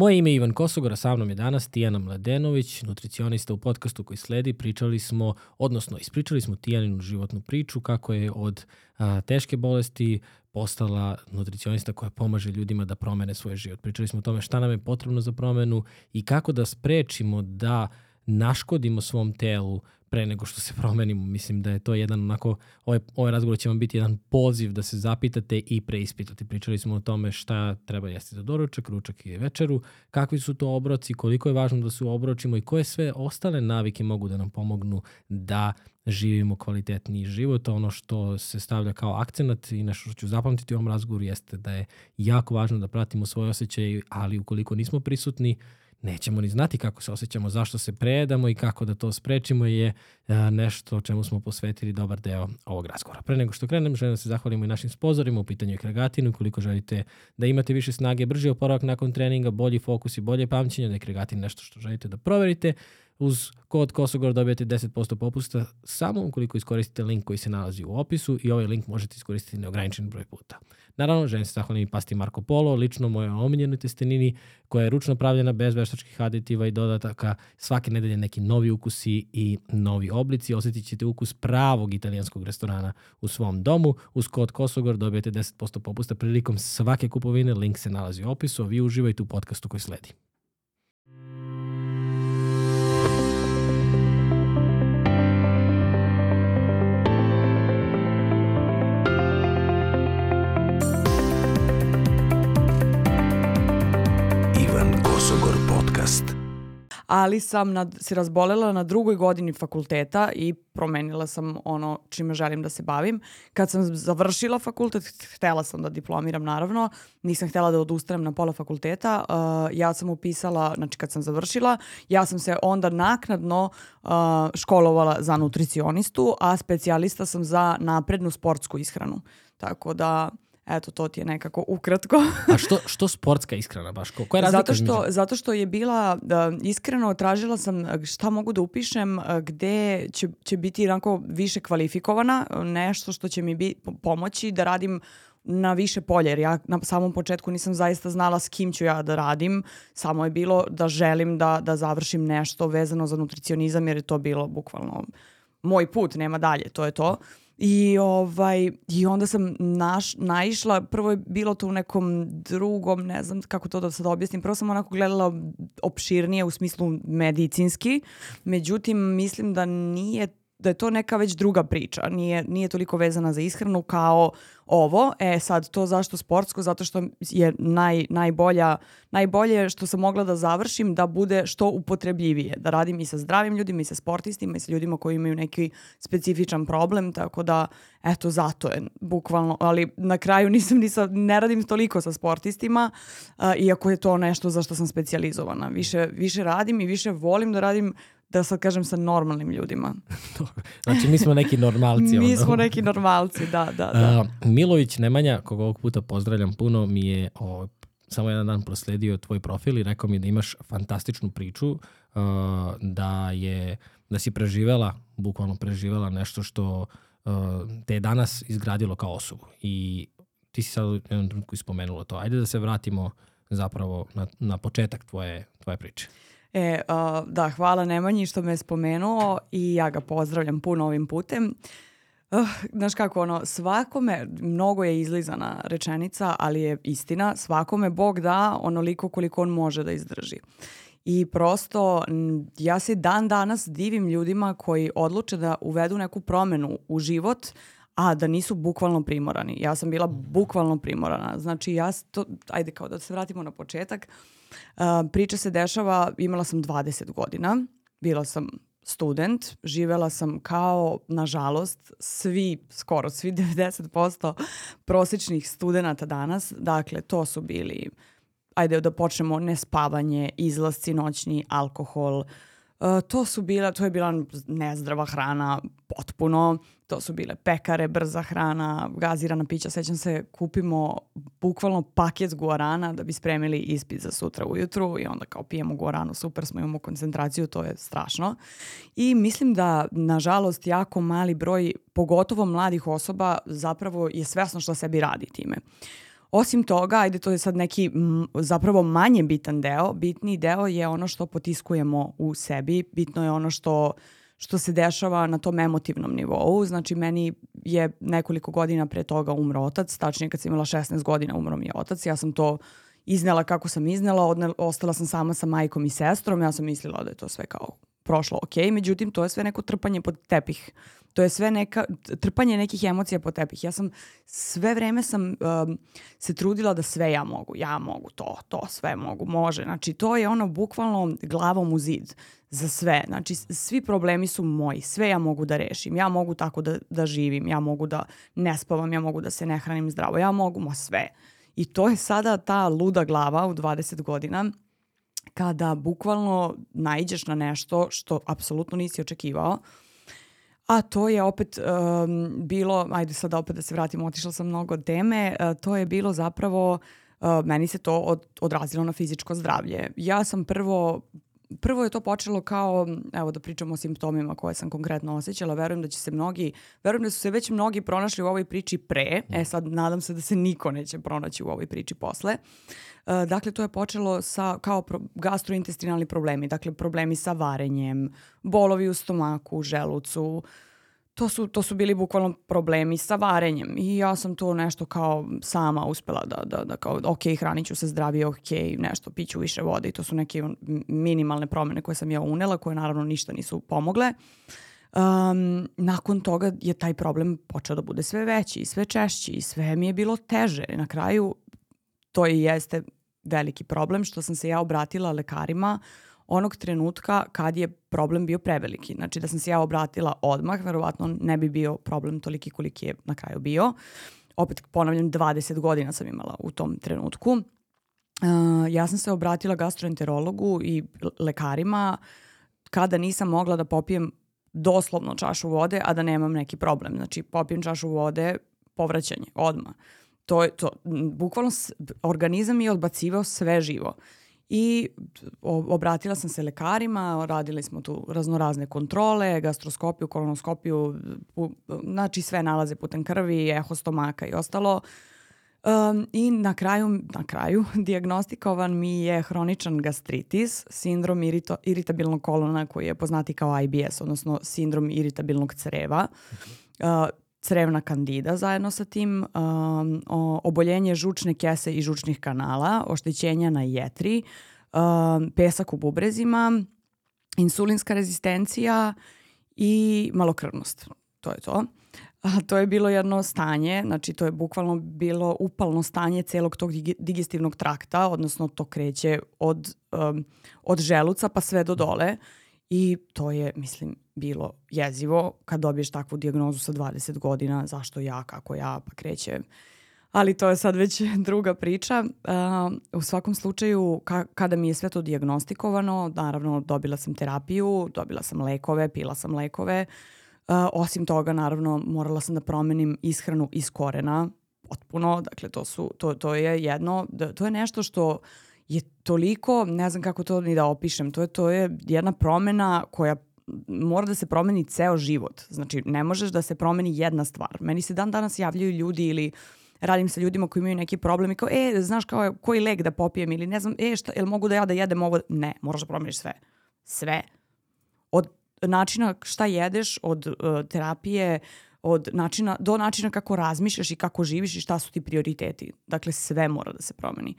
Moje ime je Ivan Kosogora, sa mnom je danas Tijana Mladenović, nutricionista u podcastu koji sledi. Pričali smo, odnosno ispričali smo Tijaninu životnu priču kako je od a, teške bolesti postala nutricionista koja pomaže ljudima da promene svoj život. Pričali smo o tome šta nam je potrebno za promenu i kako da sprečimo da naškodimo svom telu pre nego što se promenimo. Mislim da je to jedan onako, ovaj, ovaj razgovor će vam biti jedan poziv da se zapitate i preispitate. Pričali smo o tome šta treba jesti za doručak, ručak i večeru, kakvi su to obroci, koliko je važno da se obročimo i koje sve ostale navike mogu da nam pomognu da živimo kvalitetniji život. Ono što se stavlja kao akcenat i nešto što ću zapamtiti u ovom razgovoru jeste da je jako važno da pratimo svoje osjećaje, ali ukoliko nismo prisutni, nećemo ni znati kako se osjećamo, zašto se prejedamo i kako da to sprečimo je nešto o čemu smo posvetili dobar deo ovog razgovora. Pre nego što krenem, želim da se zahvalimo i našim spozorima u pitanju Kregatinu. Koliko želite da imate više snage, brži oporavak nakon treninga, bolji fokus i bolje pamćenje, da je Kregatin nešto što želite da proverite, Uz kod Kosogor dobijete 10% popusta samo ukoliko iskoristite link koji se nalazi u opisu i ovaj link možete iskoristiti neograničen broj puta. Naravno, želim se zahvalim i pasti Marko Polo, lično moje omiljenoj testenini koja je ručno pravljena bez veštačkih aditiva i dodataka. Svake nedelje neki novi ukusi i novi oblici. Osetit ćete ukus pravog italijanskog restorana u svom domu. Uz kod Kosogor dobijete 10% popusta prilikom svake kupovine. Link se nalazi u opisu, a vi uživajte u podcastu koji sledi. Ali sam nad, se razbolela na drugoj godini fakulteta i promenila sam ono čime želim da se bavim. Kad sam završila fakultet, htela sam da diplomiram naravno, nisam htela da odustanem na pola fakulteta, uh, ja sam upisala, znači kad sam završila, ja sam se onda naknadno uh, školovala za nutricionistu, a specijalista sam za naprednu sportsku ishranu. Tako da Eto, to ti je nekako ukratko. A što, što sportska iskrena baš? Ko, koja je razlika? Zato što, zato što je bila, da, iskreno tražila sam šta mogu da upišem, gde će, će biti onako više kvalifikovana, nešto što će mi bi, pomoći da radim na više polje, jer ja na samom početku nisam zaista znala s kim ću ja da radim, samo je bilo da želim da, da završim nešto vezano za nutricionizam, jer je to bilo bukvalno moj put, nema dalje, to je to. I, ovaj, I onda sam naš, naišla, prvo je bilo to u nekom drugom, ne znam kako to da sad objasnim, prvo sam onako gledala opširnije u smislu medicinski, međutim mislim da nije da je to neka već druga priča, nije, nije toliko vezana za ishranu kao ovo. E sad, to zašto sportsko? Zato što je naj, najbolja, najbolje što sam mogla da završim da bude što upotrebljivije. Da radim i sa zdravim ljudima i sa sportistima i sa ljudima koji imaju neki specifičan problem, tako da eto zato je bukvalno, ali na kraju nisam ni sa, ne radim toliko sa sportistima, uh, iako je to nešto za što sam specijalizovana. Više, više radim i više volim da radim da sad kažem sa normalnim ljudima. znači mi smo neki normalci. mi smo neki normalci, da, da, da. Uh, Milović Nemanja, koga ovog puta pozdravljam puno, mi je o, samo jedan dan prosledio tvoj profil i rekao mi da imaš fantastičnu priču, uh, da je da si preživela, bukvalno preživela nešto što uh, te je danas izgradilo kao osobu. I ti si sad u jednom trenutku ispomenula to. Ajde da se vratimo zapravo na, na početak tvoje, tvoje priče. E, uh, da, hvala Nemanji što me je spomenuo i ja ga pozdravljam puno ovim putem. Uh, znaš kako, ono, svakome, mnogo je izlizana rečenica, ali je istina, svakome Bog da onoliko koliko on može da izdrži. I prosto ja se dan danas divim ljudima koji odluče da uvedu neku promenu u život, a da nisu bukvalno primorani. Ja sam bila bukvalno primorana. Znači ja to, ajde kao da se vratimo na početak. Uh, priča se dešava, imala sam 20 godina, bila sam student, živela sam kao, nažalost, svi, skoro svi 90% prosečnih studenta danas. Dakle, to su bili, ajde da počnemo, nespavanje, izlasci noćni, alkohol, uh, Uh, to su bila, to je bila nezdrava hrana potpuno, to su bile pekare, brza hrana, gazirana pića, sećam se, kupimo bukvalno paket guarana da bi spremili ispit za sutra ujutru i onda kao pijemo guaranu, super smo, imamo koncentraciju, to je strašno. I mislim da, nažalost, jako mali broj, pogotovo mladih osoba, zapravo je svesno što sebi radi time. Osim toga, ajde to je sad neki m, zapravo manje bitan deo, bitni deo je ono što potiskujemo u sebi, bitno je ono što što se dešava na tom emotivnom nivou. Znači, meni je nekoliko godina pre toga umro otac, tačnije kad sam imala 16 godina umro mi je otac. Ja sam to iznela kako sam iznela, odne, ostala sam sama sa majkom i sestrom, ja sam mislila da je to sve kao prošlo ok, međutim to je sve neko trpanje pod tepih. To je sve neka, trpanje nekih emocija pod tepih. Ja sam sve vreme sam um, se trudila da sve ja mogu. Ja mogu to, to, sve mogu, može. Znači to je ono bukvalno glavom u zid za sve. Znači svi problemi su moji, sve ja mogu da rešim. Ja mogu tako da, da živim, ja mogu da ne spavam, ja mogu da se ne hranim zdravo, ja mogu ma sve. I to je sada ta luda glava u 20 godina kada bukvalno naiđeš na nešto što apsolutno nisi očekivao, a to je opet um, bilo, ajde sada opet da se vratimo, otišla sam mnogo teme, uh, to je bilo zapravo, uh, meni se to od, odrazilo na fizičko zdravlje. Ja sam prvo prvo je to počelo kao, evo da pričamo o simptomima koje sam konkretno osjećala, verujem da će se mnogi, verujem da su se već mnogi pronašli u ovoj priči pre, e sad nadam se da se niko neće pronaći u ovoj priči posle. Uh, dakle, to je počelo sa, kao pro, gastrointestinalni problemi, dakle problemi sa varenjem, bolovi u stomaku, želucu, uh, to su, to su bili bukvalno problemi sa varenjem i ja sam to nešto kao sama uspela da, da, da kao ok, hranit ću se zdravije, ok, nešto, piću više vode i to su neke minimalne promene koje sam ja unela, koje naravno ništa nisu pomogle. Um, nakon toga je taj problem počeo da bude sve veći i sve češći i sve mi je bilo teže. Na kraju to i jeste veliki problem što sam se ja obratila lekarima uh, onog trenutka kad je problem bio preveliki. Znači da sam se ja obratila odmah, verovatno ne bi bio problem toliki koliki je na kraju bio. Opet ponavljam, 20 godina sam imala u tom trenutku. Uh, ja sam se obratila gastroenterologu i lekarima kada nisam mogla da popijem doslovno čašu vode, a da nemam neki problem. Znači, popijem čašu vode, povraćanje, odmah. To je to, bukvalno organizam je odbacivao sve živo. I obratila sam se lekarima, radili smo tu raznorazne kontrole, gastroskopiju, kolonoskopiju, znači sve nalaze putem krvi, eho stomaka i ostalo. Um, I na kraju, na kraju diagnostikovan mi je hroničan gastritis, sindrom irito, iritabilnog kolona koji je poznati kao IBS, odnosno sindrom iritabilnog creva. Uh, crevna kandida zajedno sa tim, um, oboljenje žučne kese i žučnih kanala, oštećenja na jetri, um, pesak u bubrezima, insulinska rezistencija i malokrvnost. To je to. A, to je bilo jedno stanje, znači to je bukvalno bilo upalno stanje celog tog digestivnog trakta, odnosno to kreće od, um, od želuca pa sve do dole. I to je, mislim, bilo jezivo kad dobiješ takvu dijagnozu sa 20 godina, zašto ja, kako ja, pa kreće. Ali to je sad već druga priča. Uh, u svakom slučaju, ka kada mi je sve to diagnostikovano, naravno dobila sam terapiju, dobila sam lekove, pila sam lekove. Uh, osim toga, naravno, morala sam da promenim ishranu iz korena, potpuno. Dakle, to, su, to, to je jedno, da, to je nešto što je toliko, ne znam kako to ni da opišem, to je, to je jedna promena koja mora da se promeni ceo život. Znači, ne možeš da se promeni jedna stvar. Meni se dan danas javljaju ljudi ili radim sa ljudima koji imaju neki problem i kao, e, znaš kao, koji lek da popijem ili ne znam, e, šta, jel mogu da ja da jedem ovo? Ne, moraš da promeniš sve. Sve. Od načina šta jedeš, od uh, terapije, od načina, do načina kako razmišljaš i kako živiš i šta su ti prioriteti. Dakle, sve mora da se promeni.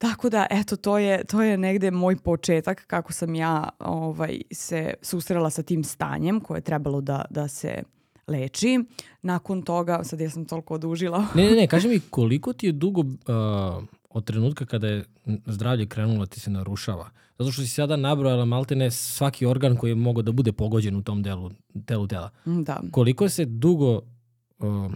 Tako da, eto, to je, to je negde moj početak kako sam ja ovaj, se susrela sa tim stanjem koje je trebalo da, da se leči. Nakon toga, sad ja sam toliko odužila. ne, ne, ne, kaži mi koliko ti je dugo uh, od trenutka kada je zdravlje krenulo ti se narušava? Zato što si sada nabrojala maltene svaki organ koji je mogao da bude pogođen u tom delu, delu tela. Da. Koliko se dugo uh,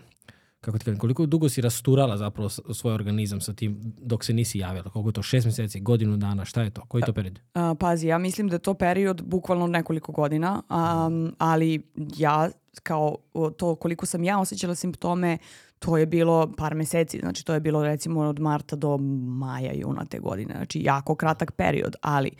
kako ti kažem, koliko dugo si rasturala zapravo svoj organizam sa tim dok se nisi javila? Koliko je to? Šest meseci, godinu dana, šta je to? Koji je to period? A, pazi, ja mislim da je to period bukvalno nekoliko godina, um, ali ja kao to koliko sam ja osjećala simptome, to je bilo par meseci, znači to je bilo recimo od marta do maja, juna te godine, znači jako kratak period, ali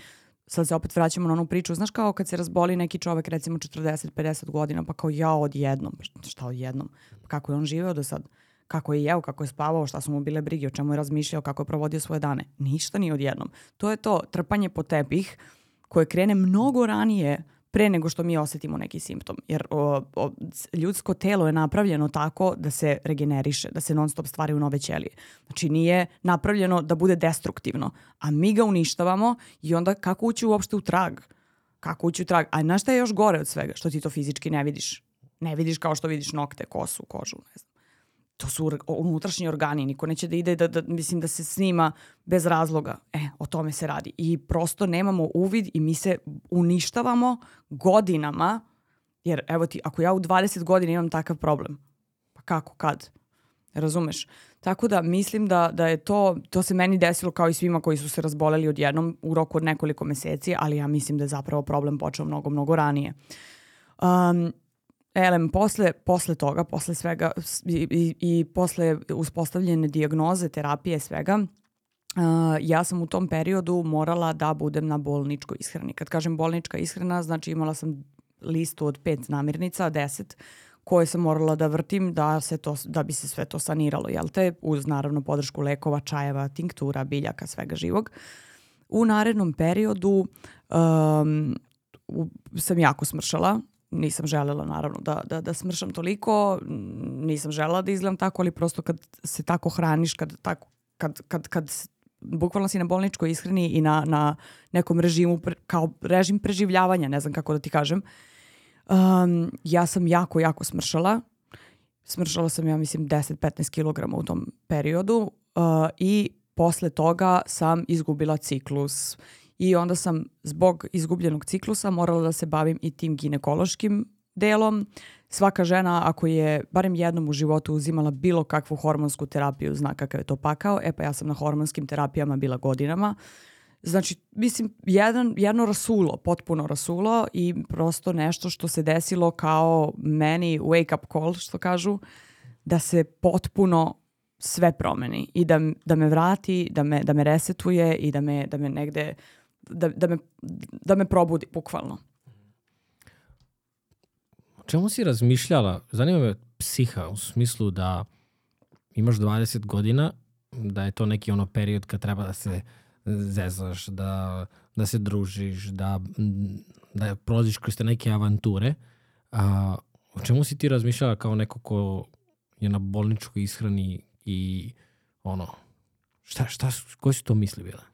sad se opet vraćamo na onu priču, znaš kao kad se razboli neki čovek recimo 40-50 godina, pa kao ja odjednom, šta odjednom, pa kako je on živeo do sad? kako je jeo, kako je spavao, šta su mu bile brige, o čemu je razmišljao, kako je provodio svoje dane. Ništa ni odjednom. To je to trpanje po tepih koje krene mnogo ranije pre nego što mi osetimo neki simptom. Jer o, o, ljudsko telo je napravljeno tako da se regeneriše, da se non stop stvari u nove ćelije. Znači nije napravljeno da bude destruktivno, a mi ga uništavamo i onda kako ući uopšte u trag? Kako ući u trag? A znaš šta je još gore od svega? Što ti to fizički ne vidiš? Ne vidiš kao što vidiš nokte, kosu, kožu, ne znam to su unutrašnji organi, niko neće da ide da, da, mislim da se snima bez razloga. E, o tome se radi. I prosto nemamo uvid i mi se uništavamo godinama, jer evo ti, ako ja u 20 godina imam takav problem, pa kako, kad? Razumeš? Tako da mislim da, da je to, to se meni desilo kao i svima koji su se razboleli odjednom u roku od nekoliko meseci, ali ja mislim da je zapravo problem počeo mnogo, mnogo ranije. Um, Elem, posle, posle toga, posle svega i, i, i posle uspostavljene dijagnoze, terapije, svega, uh, ja sam u tom periodu morala da budem na bolničkoj ishrani. Kad kažem bolnička ishrana, znači imala sam listu od pet namirnica, deset, koje sam morala da vrtim da, se to, da bi se sve to saniralo, jel te? Uz naravno podršku lekova, čajeva, tinktura, biljaka, svega živog. U narednom periodu um, sam jako smršala nisam želela naravno da, da, da smršam toliko, nisam želela da izgledam tako, ali prosto kad se tako hraniš, kad, tako, kad, kad, kad bukvalno si na bolničkoj ishrani i na, na nekom režimu, pre, kao režim preživljavanja, ne znam kako da ti kažem, um, ja sam jako, jako smršala. Smršala sam, ja mislim, 10-15 kg u tom periodu uh, i posle toga sam izgubila ciklus i onda sam zbog izgubljenog ciklusa morala da se bavim i tim ginekološkim delom. Svaka žena ako je barem jednom u životu uzimala bilo kakvu hormonsku terapiju zna kakav je to pakao. E pa ja sam na hormonskim terapijama bila godinama. Znači, mislim, jedan, jedno rasulo, potpuno rasulo i prosto nešto što se desilo kao meni wake up call, što kažu, da se potpuno sve promeni i da, da me vrati, da me, da me resetuje i da me, da me negde da, da, me, da me probudi, bukvalno. O čemu si razmišljala? Zanima me psiha u smislu da imaš 20 godina, da je to neki ono period kad treba da se zezaš, da, da se družiš, da, da prolaziš kroz te neke avanture. A, o čemu si ti razmišljala kao neko ko je na bolničkoj ishrani i ono, šta, šta, koji su to misli bile?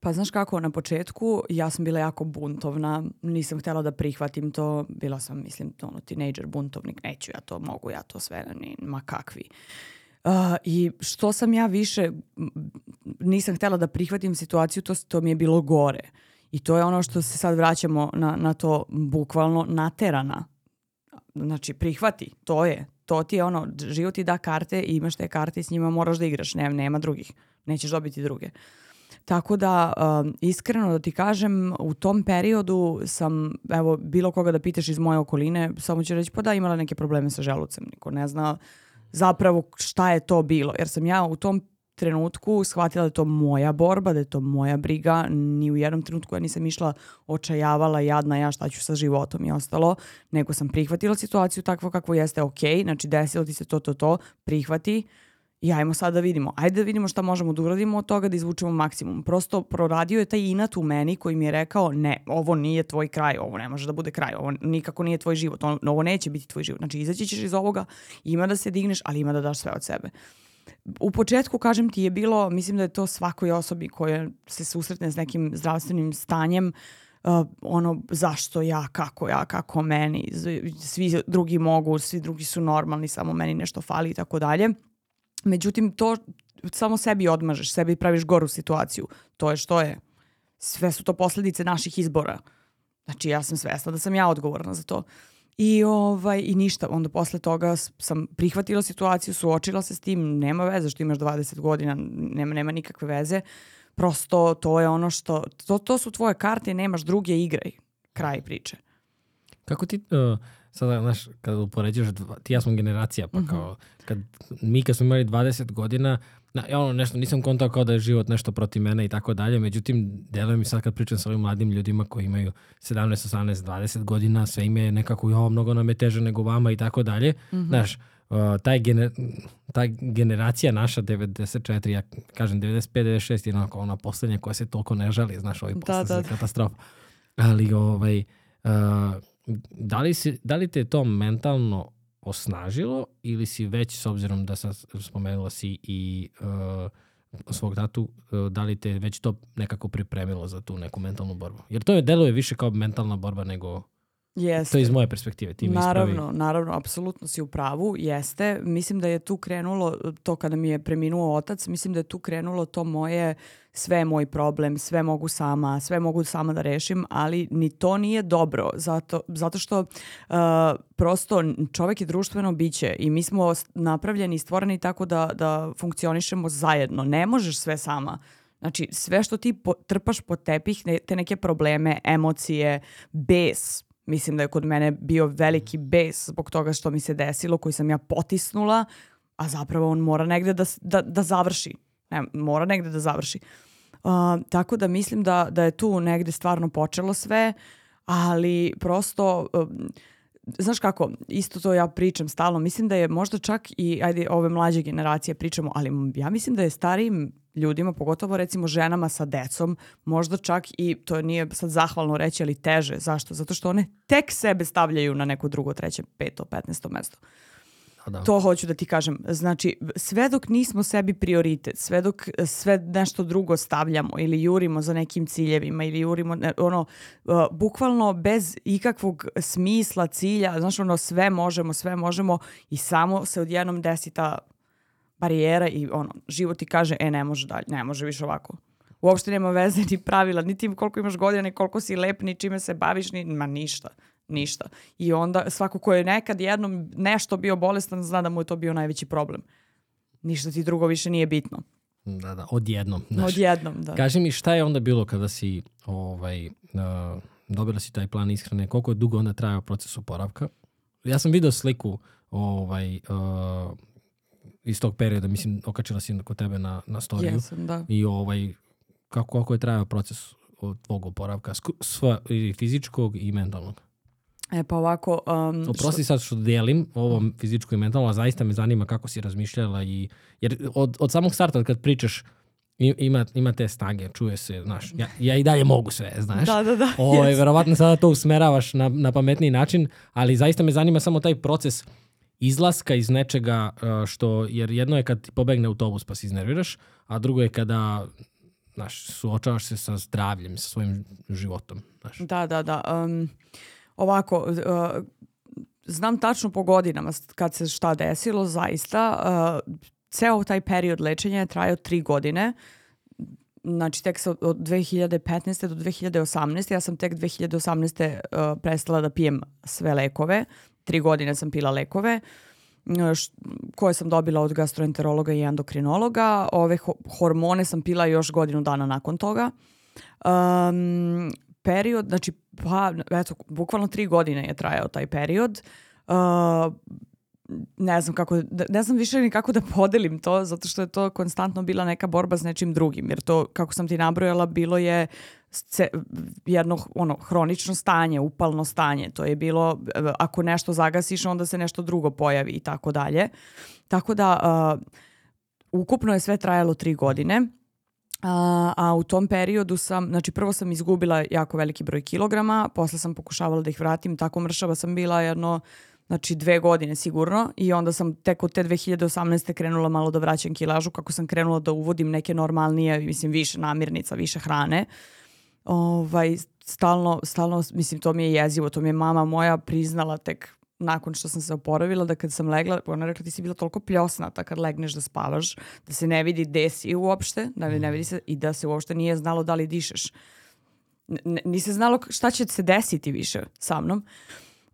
Pa znaš kako, na početku ja sam bila jako buntovna, nisam htjela da prihvatim to, bila sam, mislim, ono, teenager, buntovnik, neću ja to, mogu ja to sve, ni, ma kakvi. Uh, I što sam ja više, nisam htjela da prihvatim situaciju, to, to mi je bilo gore. I to je ono što se sad vraćamo na, na to bukvalno naterana. Znači, prihvati, to je. To ti je ono, život ti da karte i imaš te karte i s njima moraš da igraš, nema, nema drugih. Nećeš dobiti druge. Uh, Tako da, um, iskreno da ti kažem, u tom periodu sam, evo, bilo koga da pitaš iz moje okoline, samo ću reći, pa da, imala neke probleme sa želucem. Niko ne zna zapravo šta je to bilo. Jer sam ja u tom trenutku shvatila da je to moja borba, da je to moja briga. Ni u jednom trenutku ja nisam išla očajavala jadna ja šta ću sa životom i ostalo, nego sam prihvatila situaciju takvo kako jeste ok, znači desilo ti se to, to, to, prihvati, I ajmo sad da vidimo. Ajde da vidimo šta možemo da uradimo od toga da izvučemo maksimum. Prosto proradio je taj inat u meni koji mi je rekao ne, ovo nije tvoj kraj, ovo ne može da bude kraj, ovo nikako nije tvoj život, on, ovo neće biti tvoj život. Znači izaći ćeš iz ovoga, ima da se digneš, ali ima da daš sve od sebe. U početku, kažem ti, je bilo, mislim da je to svakoj osobi koja se susretne s nekim zdravstvenim stanjem, uh, ono, zašto ja, kako ja, kako meni, svi drugi mogu, svi drugi su normalni, samo meni nešto fali i tako dalje Međutim, to samo sebi odmažeš, sebi praviš goru situaciju. To je što je. Sve su to posledice naših izbora. Znači, ja sam svesna da sam ja odgovorna za to. I, ovaj, I ništa, onda posle toga sam prihvatila situaciju, suočila se s tim, nema veze što imaš 20 godina, nema, nema nikakve veze. Prosto to je ono što, to, to su tvoje karte nemaš druge igraj. Kraj priče. Kako ti, uh, sada, znaš, kada upoređaš, ti ja smo generacija, pa mhm. kao, kad, mi kad smo imali 20 godina, na, ja ono nešto, nisam kontao kao da je život nešto protiv mene i tako dalje, međutim, deluje mi sad kad pričam sa ovim mladim ljudima koji imaju 17, 18, 20 godina, sve im je nekako, jo, mnogo nam je teže nego vama i tako dalje, -hmm. znaš, uh, taj gener, ta generacija naša 94, ja kažem 95, 96 je onako ona poslednja koja se toliko ne žali, znaš, ovaj Da, da, da. katastrofa. Ali ovaj, uh, da, li si, da li te to mentalno osnažilo ili si već, s obzirom da sam spomenula si i uh, svog tatu, uh, da li te već to nekako pripremilo za tu neku mentalnu borbu? Jer to je deluje više kao mentalna borba nego Jeste. To je iz moje perspektive, ti naravno, ispravi. naravno, apsolutno si u pravu, jeste. Mislim da je tu krenulo, to kada mi je preminuo otac, mislim da je tu krenulo to moje, sve je moj problem, sve mogu sama, sve mogu sama da rešim, ali ni to nije dobro, zato, zato što uh, prosto čovek je društveno biće i mi smo napravljeni i stvoreni tako da, da funkcionišemo zajedno. Ne možeš sve sama. Znači, sve što ti po, trpaš pod tepih, ne, te neke probleme, emocije, bes, mislim da je kod mene bio veliki bes zbog toga što mi se desilo, koji sam ja potisnula, a zapravo on mora negde da, da, da završi. Ne, mora negde da završi. Uh, tako da mislim da, da je tu negde stvarno počelo sve, ali prosto... um, Znaš kako, isto to ja pričam stalno, mislim da je možda čak i, ajde, ove mlađe generacije pričamo, ali ja mislim da je starijim ljudima, pogotovo recimo ženama sa decom, možda čak i, to nije sad zahvalno reći, ali teže. Zašto? Zato što one tek sebe stavljaju na neko drugo, treće, peto, petnesto mesto. Da. To hoću da ti kažem. Znači, sve dok nismo sebi prioritet, sve dok e, sve nešto drugo stavljamo ili jurimo za nekim ciljevima ili jurimo, ono, uh, bukvalno bez ikakvog smisla, cilja, znaš, ono, sve možemo, sve možemo i samo se odjednom desi ta barijera i ono, život ti kaže, e, ne može dalje, ne može više ovako. Uopšte nema veze ni pravila, ni tim koliko imaš godina, ni koliko si lep, ni čime se baviš, ni, ma ništa, ništa. I onda svako ko je nekad jednom nešto bio bolestan, zna da mu je to bio najveći problem. Ništa ti drugo više nije bitno. Da, da, odjednom. Znaš. Odjednom, da. Kaži mi šta je onda bilo kada si ovaj, uh, dobila si taj plan ishrane, koliko je dugo onda trajao proces oporavka? Ja sam video sliku ovaj, uh, iz tog perioda, mislim, okačila si kod tebe na, na storiju. Jesam, da. I ovaj, kako, kako je trajao proces od tvog oporavka, sva, i fizičkog i mentalnog. E pa ovako... Um, Oprosti sad što delim ovo fizičko i mentalno, a zaista me zanima kako si razmišljala i, jer od, od samog starta kad pričaš ima, ima te snage, čuje se, znaš, ja, ja i dalje mogu sve, znaš. Da, da, da. Ovo, jest. verovatno sada to usmeravaš na, na pametniji način, ali zaista me zanima samo taj proces izlaska iz nečega uh, što, jer jedno je kad ti pobegne autobus pa se iznerviraš, a drugo je kada znaš, suočavaš se sa zdravljem, sa svojim životom. Znaš. Da, da, da. Um, ovako, uh, znam tačno po godinama kad se šta desilo, zaista. Uh, ceo taj period lečenja je trajao tri godine. Znači, tek sa, od 2015. do 2018. Ja sam tek 2018. Uh, prestala da pijem sve lekove. Tri godine sam pila lekove koje sam dobila od gastroenterologa i endokrinologa. Ove ho- hormone sam pila još godinu dana nakon toga. Um, period, znači, pa, eto, bukvalno tri godine je trajao taj period. Uh, ne znam kako, ne znam više ni kako da podelim to, zato što je to konstantno bila neka borba s nečim drugim, jer to, kako sam ti nabrojala, bilo je jedno ono, hronično stanje, upalno stanje. To je bilo, e, ako nešto zagasiš, onda se nešto drugo pojavi i tako dalje. Tako da, uh, ukupno je sve trajalo tri godine. A, a u tom periodu sam, znači prvo sam izgubila jako veliki broj kilograma, posle sam pokušavala da ih vratim, tako mršava sam bila jedno, znači dve godine sigurno i onda sam tek od te 2018. krenula malo da vraćam kilažu, kako sam krenula da uvodim neke normalnije, mislim više namirnica, više hrane. Ovaj, stalno, stalno, mislim to mi je jezivo, to mi je mama moja priznala tek nakon što sam se oporavila, da kad sam legla, ona rekla ti si bila toliko pljosnata kad legneš da spavaš, da se ne vidi gde si uopšte, da ne vidi se i da se uopšte nije znalo da li dišeš. N- n- Nije se znalo šta će se desiti više sa mnom.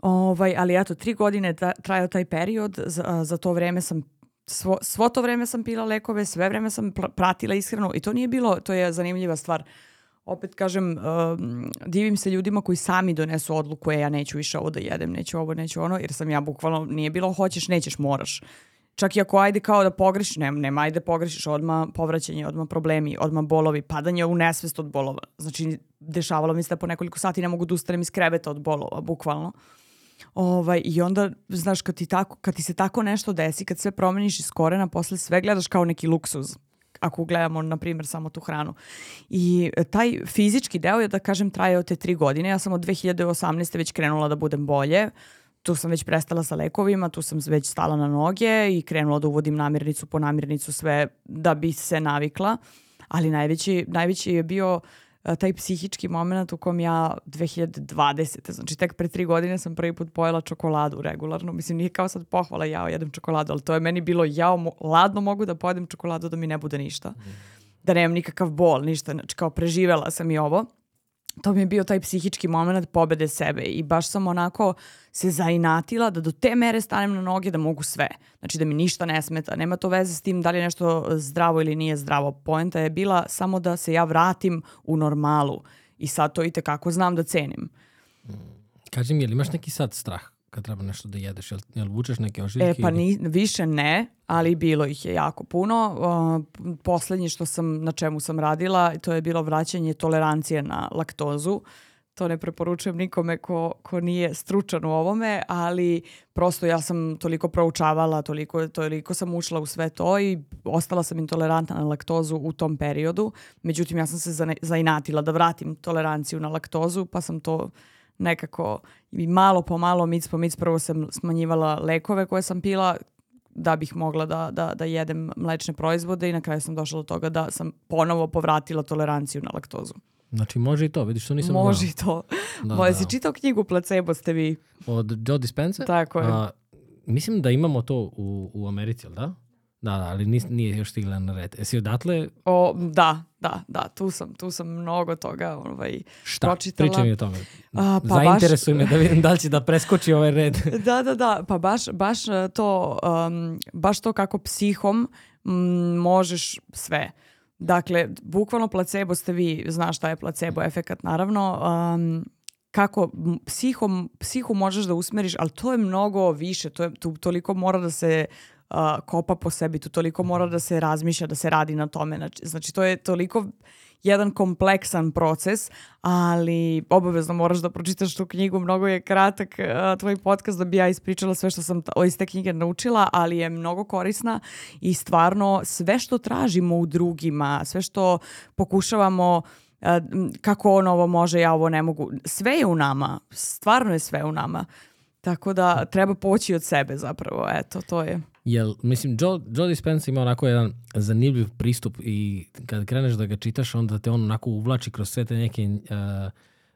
Ovaj, ali eto, tri godine tra- trajao taj period, za, za to vreme sam svo, svo to vreme sam pila lekove, sve vreme sam pr- pratila ishranu i to nije bilo, to je zanimljiva stvar. Opet kažem, um, divim se ljudima koji sami donesu odluku, e, ja neću više ovo da jedem, neću ovo, neću ono, jer sam ja bukvalno, nije bilo hoćeš, nećeš, moraš. Čak i ako ajde kao da pogrešiš, nema, nema ajde pogrešiš, odma povraćanje, odma problemi, odma bolovi, padanje u nesvest od bolova. Znači, dešavalo mi se da po nekoliko sati ne mogu da ustanem iz kreveta od bolova, bukvalno. Ovaj, I onda, znaš, kad ti, tako, kad ti se tako nešto desi, kad sve promeniš iz korena, posle sve gledaš kao neki luksuz ako gledamo, na primjer, samo tu hranu. I e, taj fizički deo je, da kažem, trajao te tri godine. Ja sam od 2018. već krenula da budem bolje. Tu sam već prestala sa lekovima, tu sam već stala na noge i krenula da uvodim namirnicu po namirnicu sve da bi se navikla. Ali najveći, najveći je bio taj psihički moment u kom ja 2020. Znači tek pre tri godine sam prvi put pojela čokoladu regularno. Mislim nije kao sad pohvala ja jedem čokoladu, ali to je meni bilo ja ladno mogu da pojedem čokoladu da mi ne bude ništa. Da nemam nikakav bol, ništa. Znači kao preživela sam i ovo to mi je bio taj psihički moment pobede sebe i baš sam onako se zainatila da do te mere stanem na noge da mogu sve. Znači da mi ništa ne smeta. Nema to veze s tim da li je nešto zdravo ili nije zdravo. Poenta je bila samo da se ja vratim u normalu i sad to i tekako znam da cenim. Kaži mi, je li imaš neki sad strah kad treba nešto da jedeš? Jel, jel vučeš neke ožiljke? E pa ni, više ne, ali bilo ih je jako puno. Uh, poslednje što sam, na čemu sam radila, to je bilo vraćanje tolerancije na laktozu. To ne preporučujem nikome ko, ko nije stručan u ovome, ali prosto ja sam toliko proučavala, toliko, toliko sam ušla u sve to i ostala sam intolerantna na laktozu u tom periodu. Međutim, ja sam se zainatila da vratim toleranciju na laktozu, pa sam to nekako i malo po malo, mic po mic, prvo sam smanjivala lekove koje sam pila da bih mogla da, da, da jedem mlečne proizvode i na kraju sam došla do toga da sam ponovo povratila toleranciju na laktozu. Znači može i to, vidiš što nisam Može i to. Da, Moje da. si čitao knjigu Placebo ste vi? Od Joe Dispenza? Tako je. A, mislim da imamo to u, u Americi, da? Da, da, ali nis, nije još stigla na red. Jesi odatle? O, da, da, da, tu sam, tu sam mnogo toga ovaj, Šta? pročitala. Pričaj mi o tome. A, pa Zainteresuj baš... me da vidim da li će da preskoči ovaj red. da, da, da, pa baš, baš e, to, um, baš to kako psihom m, možeš sve. Dakle, bukvalno placebo ste vi, znaš šta je placebo efekat, naravno, um, kako psihom, psihu možeš da usmeriš, ali to je mnogo više, to je, tu, toliko mora da se uh, kopa po sebi, tu toliko mora da se razmišlja, da se radi na tome. Znači, znači to je toliko jedan kompleksan proces, ali obavezno moraš da pročitaš tu knjigu, mnogo je kratak uh, tvoj podcast da bi ja ispričala sve što sam iz te knjige naučila, ali je mnogo korisna i stvarno sve što tražimo u drugima, sve što pokušavamo uh, kako on ovo može, ja ovo ne mogu, sve je u nama, stvarno je sve u nama. Tako da treba poći od sebe zapravo, eto, to je. Jel, mislim, Joe, Joe Dispenza ima onako jedan zanimljiv pristup i kad kreneš da ga čitaš, onda te on onako uvlači kroz sve te neke uh,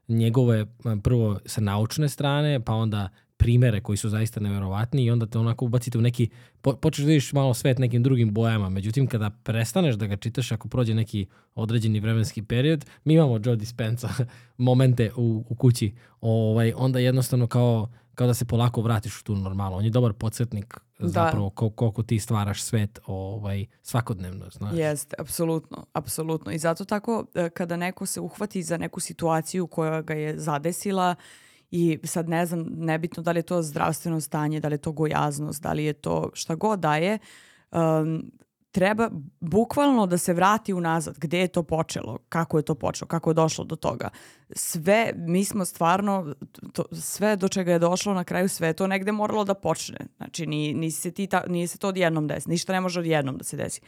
njegove, prvo sa naučne strane, pa onda primere koji su zaista neverovatni i onda te onako ubacite u neki, po, počeš da vidiš malo svet nekim drugim bojama. Međutim, kada prestaneš da ga čitaš, ako prođe neki određeni vremenski period, mi imamo Joe Dispenza momente u, u kući, ovaj, onda jednostavno kao kao da se polako vratiš u tu normalu. On je dobar podsjetnik. Zapravo kol, koliko ti stvaraš svet ovaj, svakodnevno. Znaš. Jeste, apsolutno, apsolutno. I zato tako e, kada neko se uhvati za neku situaciju koja ga je zadesila i sad ne znam, nebitno da li je to zdravstveno stanje, da li je to gojaznost, da li je to šta god da je, um, treba bukvalno da se vrati unazad gde je to počelo, kako je to počelo, kako je došlo do toga. Sve, mi smo stvarno, to, sve do čega je došlo na kraju sve to negde moralo da počne. Znači ni, ni se ti ta, nije se to odjednom desi, ništa ne može odjednom da se desi.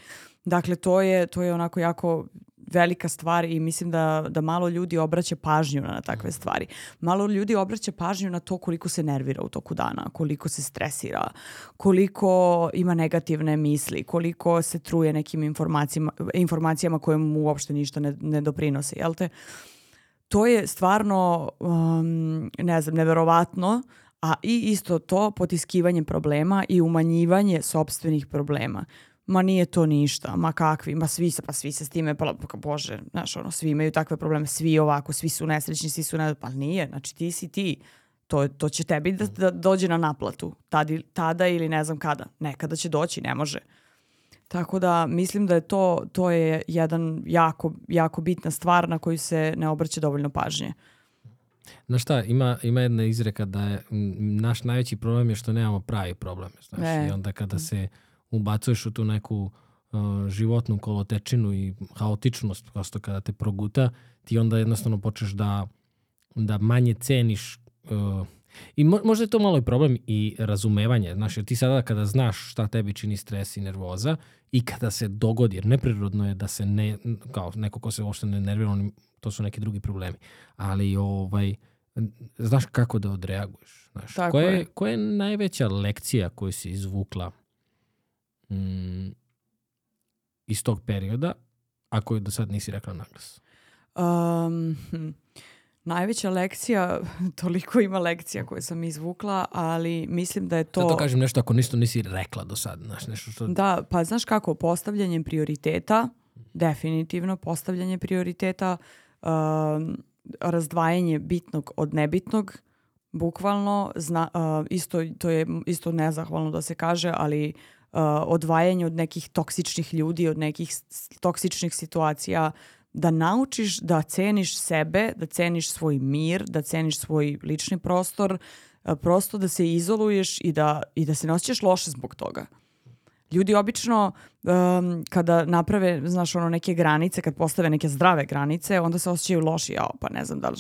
Dakle, to je, to je onako jako velika stvar i mislim da, da malo ljudi obraća pažnju na takve mhm. stvari. Malo ljudi obraća pažnju na to koliko se nervira u toku dana, koliko se stresira, koliko ima negativne misli, koliko se truje nekim informacijama, informacijama koje mu uopšte ništa ne, ne doprinose, jel te? To je stvarno, um, ne znam, neverovatno, a i isto to potiskivanje problema i umanjivanje sobstvenih problema ma nije to ništa, ma kakvi, ma svi se, pa svi se s time, pa, pa bože, znaš, ono, svi imaju takve probleme, svi ovako, svi su nesrećni, svi su ne, pa nije, znači ti si ti, to, to će tebi da, da dođe na naplatu, tada, tada ili ne znam kada, nekada će doći, ne može. Tako da mislim da je to, to je jedan jako, jako bitna stvar na koju se ne obraća dovoljno pažnje. Znaš šta, ima, ima jedna izreka da je naš najveći problem je što nemamo pravi problem. Znaš, e. I onda kada se ubacuješ u tu neku uh, životnu kolotečinu i haotičnost prosto kada te proguta, ti onda jednostavno počneš da, da manje ceniš uh, I mo možda je to malo i problem i razumevanje. Znaš, jer ti sada kada znaš šta tebi čini stres i nervoza i kada se dogodi, jer neprirodno je da se ne, kao neko ko se uopšte ne nervira, to su neki drugi problemi. Ali ovaj, znaš kako da odreaguješ. Znaš, Tako koja, je, je. koja je najveća lekcija koju si izvukla mm, iz tog perioda, a koju do sad nisi rekla naglas? Um, hm, najveća lekcija, toliko ima lekcija koje sam izvukla, ali mislim da je to... Sad to kažem nešto ako ništa nisi rekla do sad, znaš, nešto što... Da, pa znaš kako, postavljanjem prioriteta, definitivno postavljanje prioriteta, um, razdvajanje bitnog od nebitnog, bukvalno, zna, uh, isto, to je isto nezahvalno da se kaže, ali uh, odvajanje od nekih toksičnih ljudi, od nekih toksičnih situacija, da naučiš da ceniš sebe, da ceniš svoj mir, da ceniš svoj lični prostor, uh, prosto da se izoluješ i da, i da se ne osjećaš loše zbog toga. Ljudi obično um, kada naprave, znaš, ono neke granice, kad postave neke zdrave granice, onda se osjećaju loši, jao, pa ne znam da li,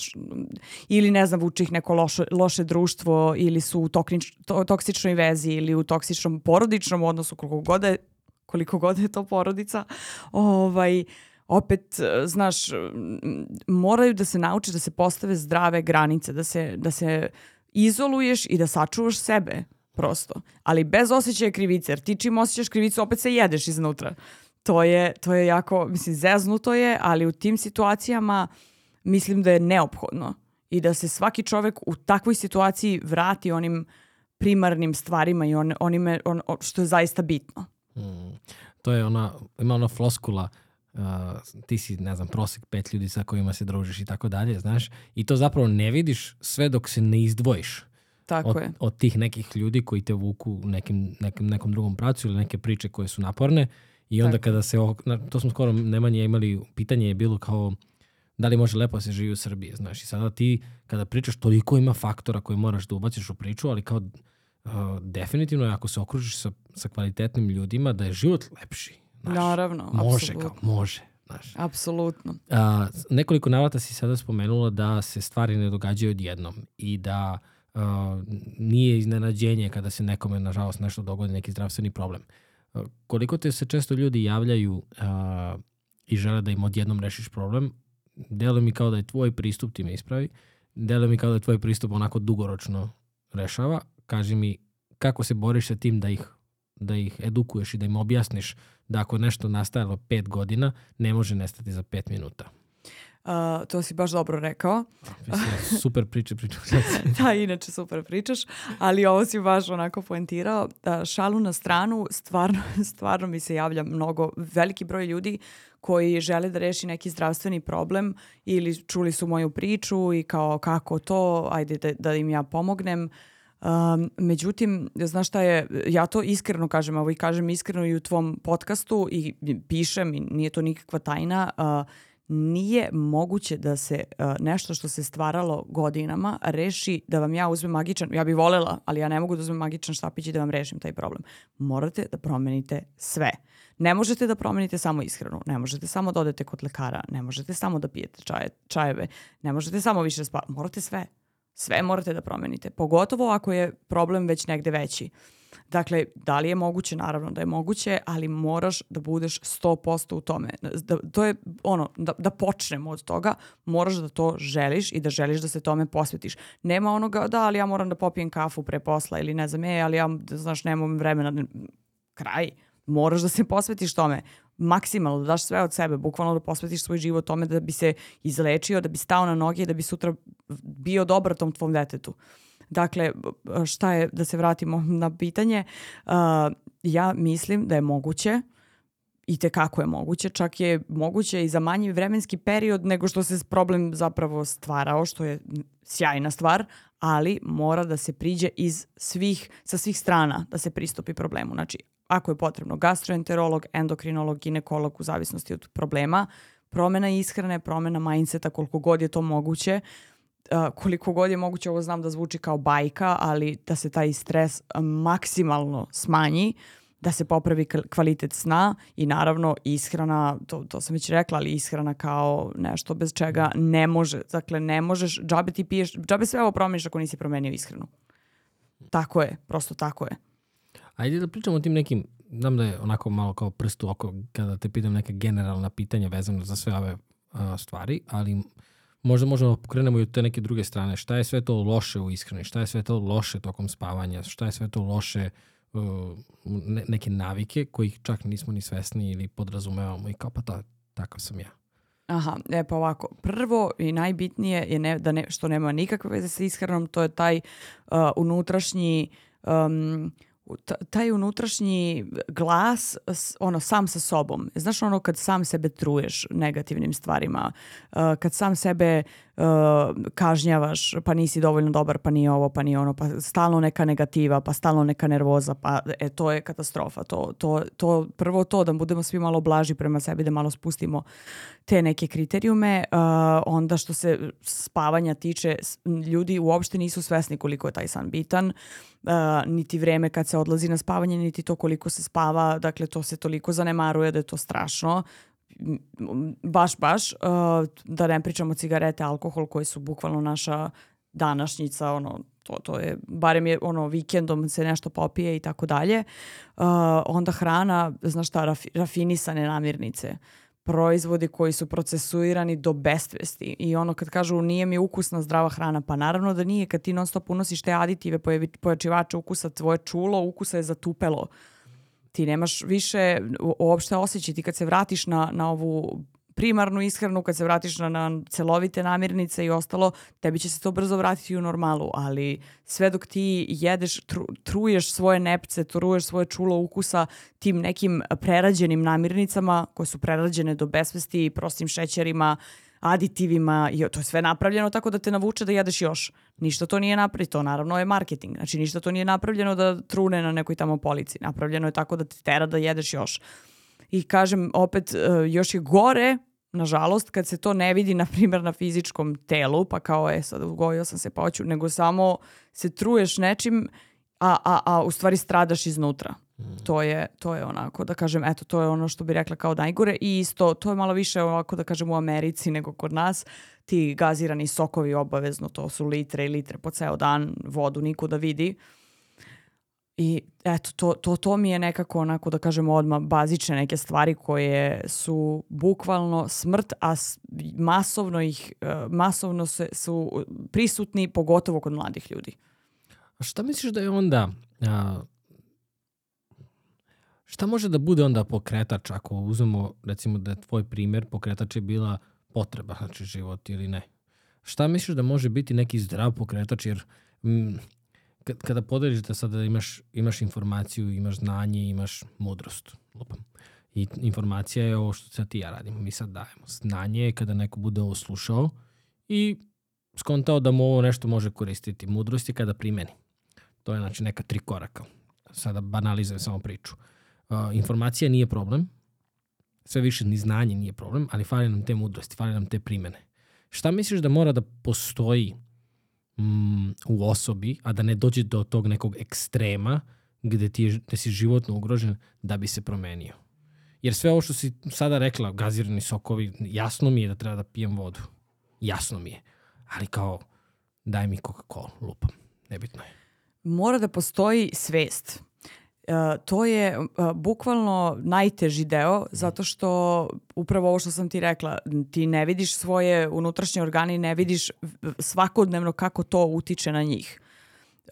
ili ne znam, vuče ih neko loše, loše društvo, ili su u toknič, to, toksičnoj vezi, ili u toksičnom porodičnom odnosu, koliko god je, koliko god je to porodica, ovaj, opet, znaš, moraju da se nauče da se postave zdrave granice, da se, da se izoluješ i da sačuvaš sebe, prosto. Ali bez osjećaja krivice, jer ti čim osjećaš krivicu, opet se jedeš iznutra. To je, to je jako, mislim, zeznuto je, ali u tim situacijama mislim da je neophodno i da se svaki čovek u takvoj situaciji vrati onim primarnim stvarima i on, onime on, što je zaista bitno. Mm. To je ona, ima ona floskula, uh, ti si, ne znam, prosek pet ljudi sa kojima se družiš i tako dalje, znaš, i to zapravo ne vidiš sve dok se ne izdvojiš Tako od, je. od tih nekih ljudi koji te vuku u nekim, nekim, nekom drugom pracu ili neke priče koje su naporne i onda Tako. kada se, to smo skoro Nemanje imali, pitanje je bilo kao da li može lepo da se živi u Srbiji, znaš, i sada ti kada pričaš toliko ima faktora koje moraš da ubaciš u priču, ali kao uh, definitivno je ako se okružiš sa, sa kvalitetnim ljudima da je život lepši. Znaš, Naravno, može kao, apsolutno. može. Znaš. Apsolutno. A, nekoliko navrata si sada spomenula da se stvari ne događaju odjednom i da a, nije iznenađenje kada se nekome, nažalost, nešto dogodi, neki zdravstveni problem. Koliko te se često ljudi javljaju a, i žele da im odjednom rešiš problem, deluje mi kao da je tvoj pristup, ti me ispravi, deluje mi kao da je tvoj pristup onako dugoročno rešava. Kaži mi kako se boriš sa tim da ih da ih edukuješ i da im objasniš da ako nešto nastajalo pet godina, ne može nestati za pet minuta. Uh, to si baš dobro rekao. Super priče, priče. da, inače super pričaš, ali ovo si baš onako poentirao. Da, šalu na stranu, stvarno, stvarno mi se javlja mnogo, veliki broj ljudi koji žele da reši neki zdravstveni problem ili čuli su moju priču i kao kako to, ajde da, da im ja pomognem. Um, međutim, znaš šta je, ja to iskreno kažem, ovo i kažem iskreno i u tvom podcastu i pišem i nije to nikakva tajna, uh, nije moguće da se uh, nešto što se stvaralo godinama reši da vam ja uzmem magičan, ja bih volela, ali ja ne mogu da uzmem magičan štapić i da vam rešim taj problem. Morate da promenite sve. Ne možete da promenite samo ishranu, ne možete samo da odete kod lekara, ne možete samo da pijete čaje, čajeve, ne možete samo više spavati, morate sve. Sve morate da promenite, pogotovo ako je problem već negde veći. Dakle, da li je moguće? Naravno da je moguće, ali moraš da budeš 100% u tome. Da, to je ono, da, da počnemo od toga, moraš da to želiš i da želiš da se tome posvetiš. Nema onoga, da, ali ja moram da popijem kafu pre posla ili ne znam, e, ali ja, znaš, nemam vremena. Kraj. Moraš da se posvetiš tome maksimalno, da daš sve od sebe, bukvalno da posvetiš svoj život tome da bi se izlečio, da bi stao na noge i da bi sutra bio dobar tom tvom detetu. Dakle, šta je, da se vratimo na pitanje, uh, ja mislim da je moguće i te kako je moguće, čak je moguće i za manji vremenski period nego što se problem zapravo stvarao, što je sjajna stvar, ali mora da se priđe iz svih, sa svih strana da se pristupi problemu. Znači, ako je potrebno gastroenterolog, endokrinolog, ginekolog u zavisnosti od problema, promena ishrane, promena mindseta, koliko god je to moguće, uh, koliko god je moguće, ovo znam da zvuči kao bajka, ali da se taj stres uh, maksimalno smanji, da se popravi kvalitet sna i naravno ishrana, to, to sam već rekla, ali ishrana kao nešto bez čega ne može, dakle ne možeš, džabe ti piješ, džabe sve ovo promeniš ako nisi promenio ishranu. Tako je, prosto tako je. Ajde da pričamo o tim nekim, znam da je onako malo kao prstu oko kada te pitam neke generalna pitanja vezano za sve ove uh, stvari, ali možda možemo da pokrenemo i od te neke druge strane. Šta je sve to loše u ishrani? Šta je sve to loše tokom spavanja? Šta je sve to loše uh, ne, neke navike kojih čak nismo ni svesni ili podrazumevamo i kao pa to, takav sam ja. Aha, e pa ovako. Prvo i najbitnije je ne, da ne, što nema nikakve veze sa ishranom, to je taj uh, unutrašnji um, taj unutrašnji glas ono sam sa sobom. Znaš ono kad sam sebe truješ negativnim stvarima, uh, kad sam sebe uh, kažnjavaš, pa nisi dovoljno dobar, pa nije ovo, pa nije ono, pa stalno neka negativa, pa stalno neka nervoza, pa e, to je katastrofa. To, to, to, prvo to da budemo svi malo blaži prema sebi, da malo spustimo te neke kriterijume. Uh, onda što se spavanja tiče, ljudi uopšte nisu svesni koliko je taj san bitan. Uh, niti vreme kad se odlazi na spavanje, niti to koliko se spava, dakle to se toliko zanemaruje da je to strašno baš, baš, uh, da ne pričamo cigarete, alkohol koji su bukvalno naša današnjica, ono, to, to je, barem je ono vikendom se nešto popije i tako dalje. Uh, onda hrana, znaš šta, raf, rafinisane namirnice proizvodi koji su procesuirani do bestvesti i ono kad kažu nije mi ukusna zdrava hrana, pa naravno da nije kad ti non stop unosiš te aditive, pojačivače ukusa, tvoje čulo ukusa je zatupelo ti nemaš više uopšte osjećaj. Ti kad se vratiš na, na ovu primarnu ishranu, kad se vratiš na, na celovite namirnice i ostalo, tebi će se to brzo vratiti u normalu, ali sve dok ti jedeš, tru, truješ svoje nepce, truješ svoje čulo ukusa tim nekim prerađenim namirnicama koje su prerađene do besvesti, prostim šećerima, aditivima i to je sve napravljeno tako da te navuče da jedeš još. Ništa to nije napravljeno, to naravno je marketing. Znači ništa to nije napravljeno da trune na nekoj tamo polici. Napravljeno je tako da te tera da jedeš još. I kažem opet, e, još je gore nažalost, kad se to ne vidi, na primjer, na fizičkom telu, pa kao, e, sad ugojio sam se, pa hoću, nego samo se truješ nečim, a, a, a u stvari stradaš iznutra. To je, to je onako, da kažem, eto, to je ono što bi rekla kao najgore i isto, to je malo više ovako, da kažem, u Americi nego kod nas. Ti gazirani sokovi obavezno, to su litre i litre po ceo dan, vodu niko da vidi. I eto, to, to, to mi je nekako onako, da kažem, odmah bazične neke stvari koje su bukvalno smrt, a masovno ih, e, masovno se, su prisutni, pogotovo kod mladih ljudi. A šta misliš da je onda a, Šta može da bude onda pokretač ako uzmemo, recimo da je tvoj primer, pokretač je bila potreba, znači život ili ne? Šta misliš da može biti neki zdrav pokretač, jer m, kada podeliš da sada imaš, imaš informaciju, imaš znanje, imaš mudrost, lupam. I informacija je ovo što sad ti ja radimo, mi sad dajemo. Znanje je kada neko bude ovo slušao i skontao da mu ovo nešto može koristiti. Mudrost je kada primeni. To je znači neka tri koraka. Sada banalizujem samo priču. Uh, informacija nije problem, sve više ni znanje nije problem, ali fali nam te mudrosti, fali nam te primene. Šta misliš da mora da postoji mm, u osobi, a da ne dođe do tog nekog ekstrema gde, ti je, gde si životno ugrožen da bi se promenio? Jer sve ovo što si sada rekla, gazirani sokovi, jasno mi je da treba da pijem vodu. Jasno mi je. Ali kao, daj mi Coca-Cola, lupam. Nebitno je. Mora da postoji svest to je uh, bukvalno najteži deo zato što upravo ovo što sam ti rekla, ti ne vidiš svoje unutrašnje organe i ne vidiš svakodnevno kako to utiče na njih.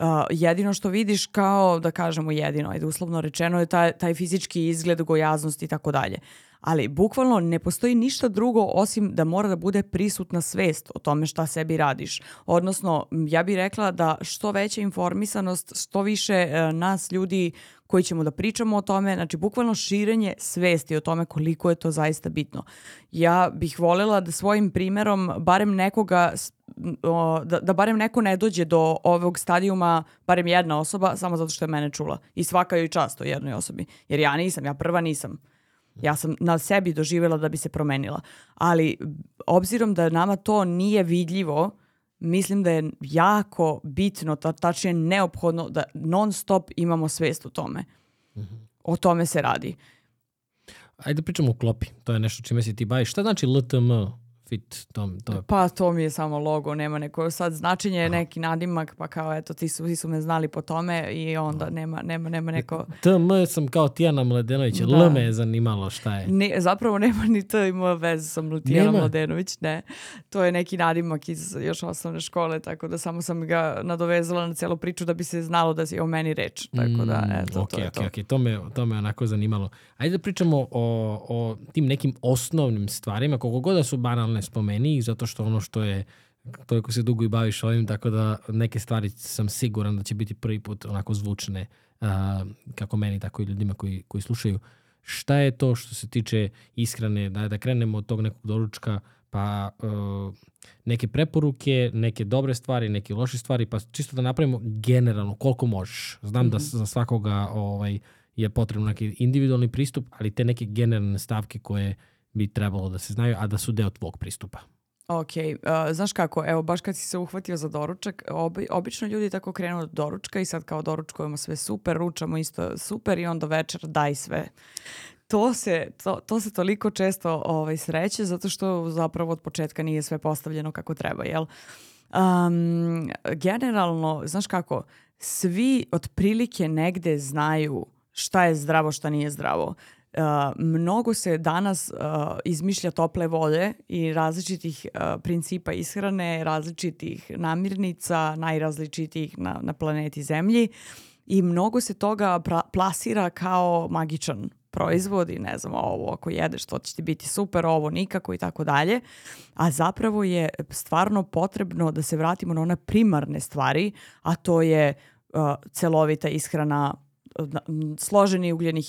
Uh, jedino što vidiš kao, da kažemo jedino, ajde uslovno rečeno, je taj, taj fizički izgled, gojaznost i tako dalje ali bukvalno ne postoji ništa drugo osim da mora da bude prisutna svest o tome šta sebi radiš. Odnosno, ja bih rekla da što veća informisanost, što više e, nas ljudi koji ćemo da pričamo o tome, znači bukvalno širenje svesti o tome koliko je to zaista bitno. Ja bih voljela da svojim primerom barem nekoga da, da barem neko ne dođe do ovog stadijuma, barem jedna osoba, samo zato što je mene čula. I svaka joj čast o jednoj osobi. Jer ja nisam, ja prva nisam. Ja sam na sebi doživjela da bi se promenila. Ali obzirom da nama to nije vidljivo, mislim da je jako bitno, ta, tačnije neophodno da non stop imamo svest o tome. Mm -hmm. O tome se radi. Ajde da pričamo o klopi. To je nešto čime se ti baviš. Šta znači LTM? Fit, to, to je... Pa to mi je samo logo, nema neko sad značenje, Aha. neki nadimak, pa kao eto ti su, ti su me znali po tome i onda Aha. nema, nema, nema neko... TM sam kao Tijana Mladenović, da. L me je zanimalo šta je. Ne, zapravo nema ni to ima veze sa Tijana Mladenović, ne. To je neki nadimak iz još osnovne škole, tako da samo sam ga nadovezala na celu priču da bi se znalo da je o meni reč. Tako da, mm, eto, okay, to je okay, to. Okay. To me, to me onako zanimalo. Ajde da pričamo o, o tim nekim osnovnim stvarima, koliko god da su banalne ne spomeni ih zato što ono što je toliko se dugo i baviš ovim, tako da neke stvari sam siguran da će biti prvi put onako zvučne uh, kako meni, tako i ljudima koji, koji slušaju. Šta je to što se tiče ishrane, da, da krenemo od tog nekog doručka, pa uh, neke preporuke, neke dobre stvari, neke loše stvari, pa čisto da napravimo generalno koliko možeš. Znam mm -hmm. da mhm. za svakoga ovaj, je potrebno neki individualni pristup, ali te neke generalne stavke koje bi trebalo da se znaju, a da su deo tvog pristupa. Ok, uh, znaš kako, evo baš kad si se uhvatio za doručak, obi, obično ljudi tako krenu od doručka i sad kao doručkujemo sve super, ručamo isto super i onda večer daj sve. To se, to, to se toliko često ovaj, sreće zato što zapravo od početka nije sve postavljeno kako treba, jel? Um, generalno, znaš kako, svi otprilike negde znaju šta je zdravo, šta nije zdravo. Uh, mnogo se danas uh, izmišlja tople vode i različitih uh, principa ishrane, različitih namirnica, najrazličitijih na, na planeti Zemlji i mnogo se toga plasira kao magičan proizvod i ne znam, ovo ako jedeš to će ti biti super, ovo nikako i tako dalje. A zapravo je stvarno potrebno da se vratimo na one primarne stvari, a to je uh, celovita ishrana složeni ugljeni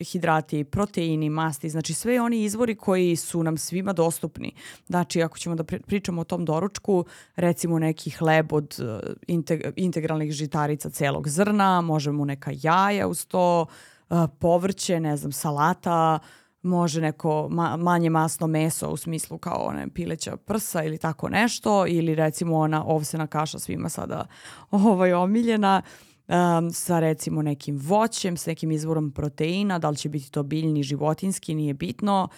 hidrati, proteini, masti, znači sve oni izvori koji su nam svima dostupni. Znači ako ćemo da pričamo o tom doručku, recimo neki hleb od e, integralnih žitarica celog zrna, možemo neka jaja uz to, e, povrće, ne znam, salata, može neko ma manje masno meso u smislu kao one pileća prsa ili tako nešto ili recimo ona ovsena kaša svima sada ovaj omiljena um, sa recimo nekim voćem, s nekim izvorom proteina, da li će biti to biljni, životinski, nije bitno.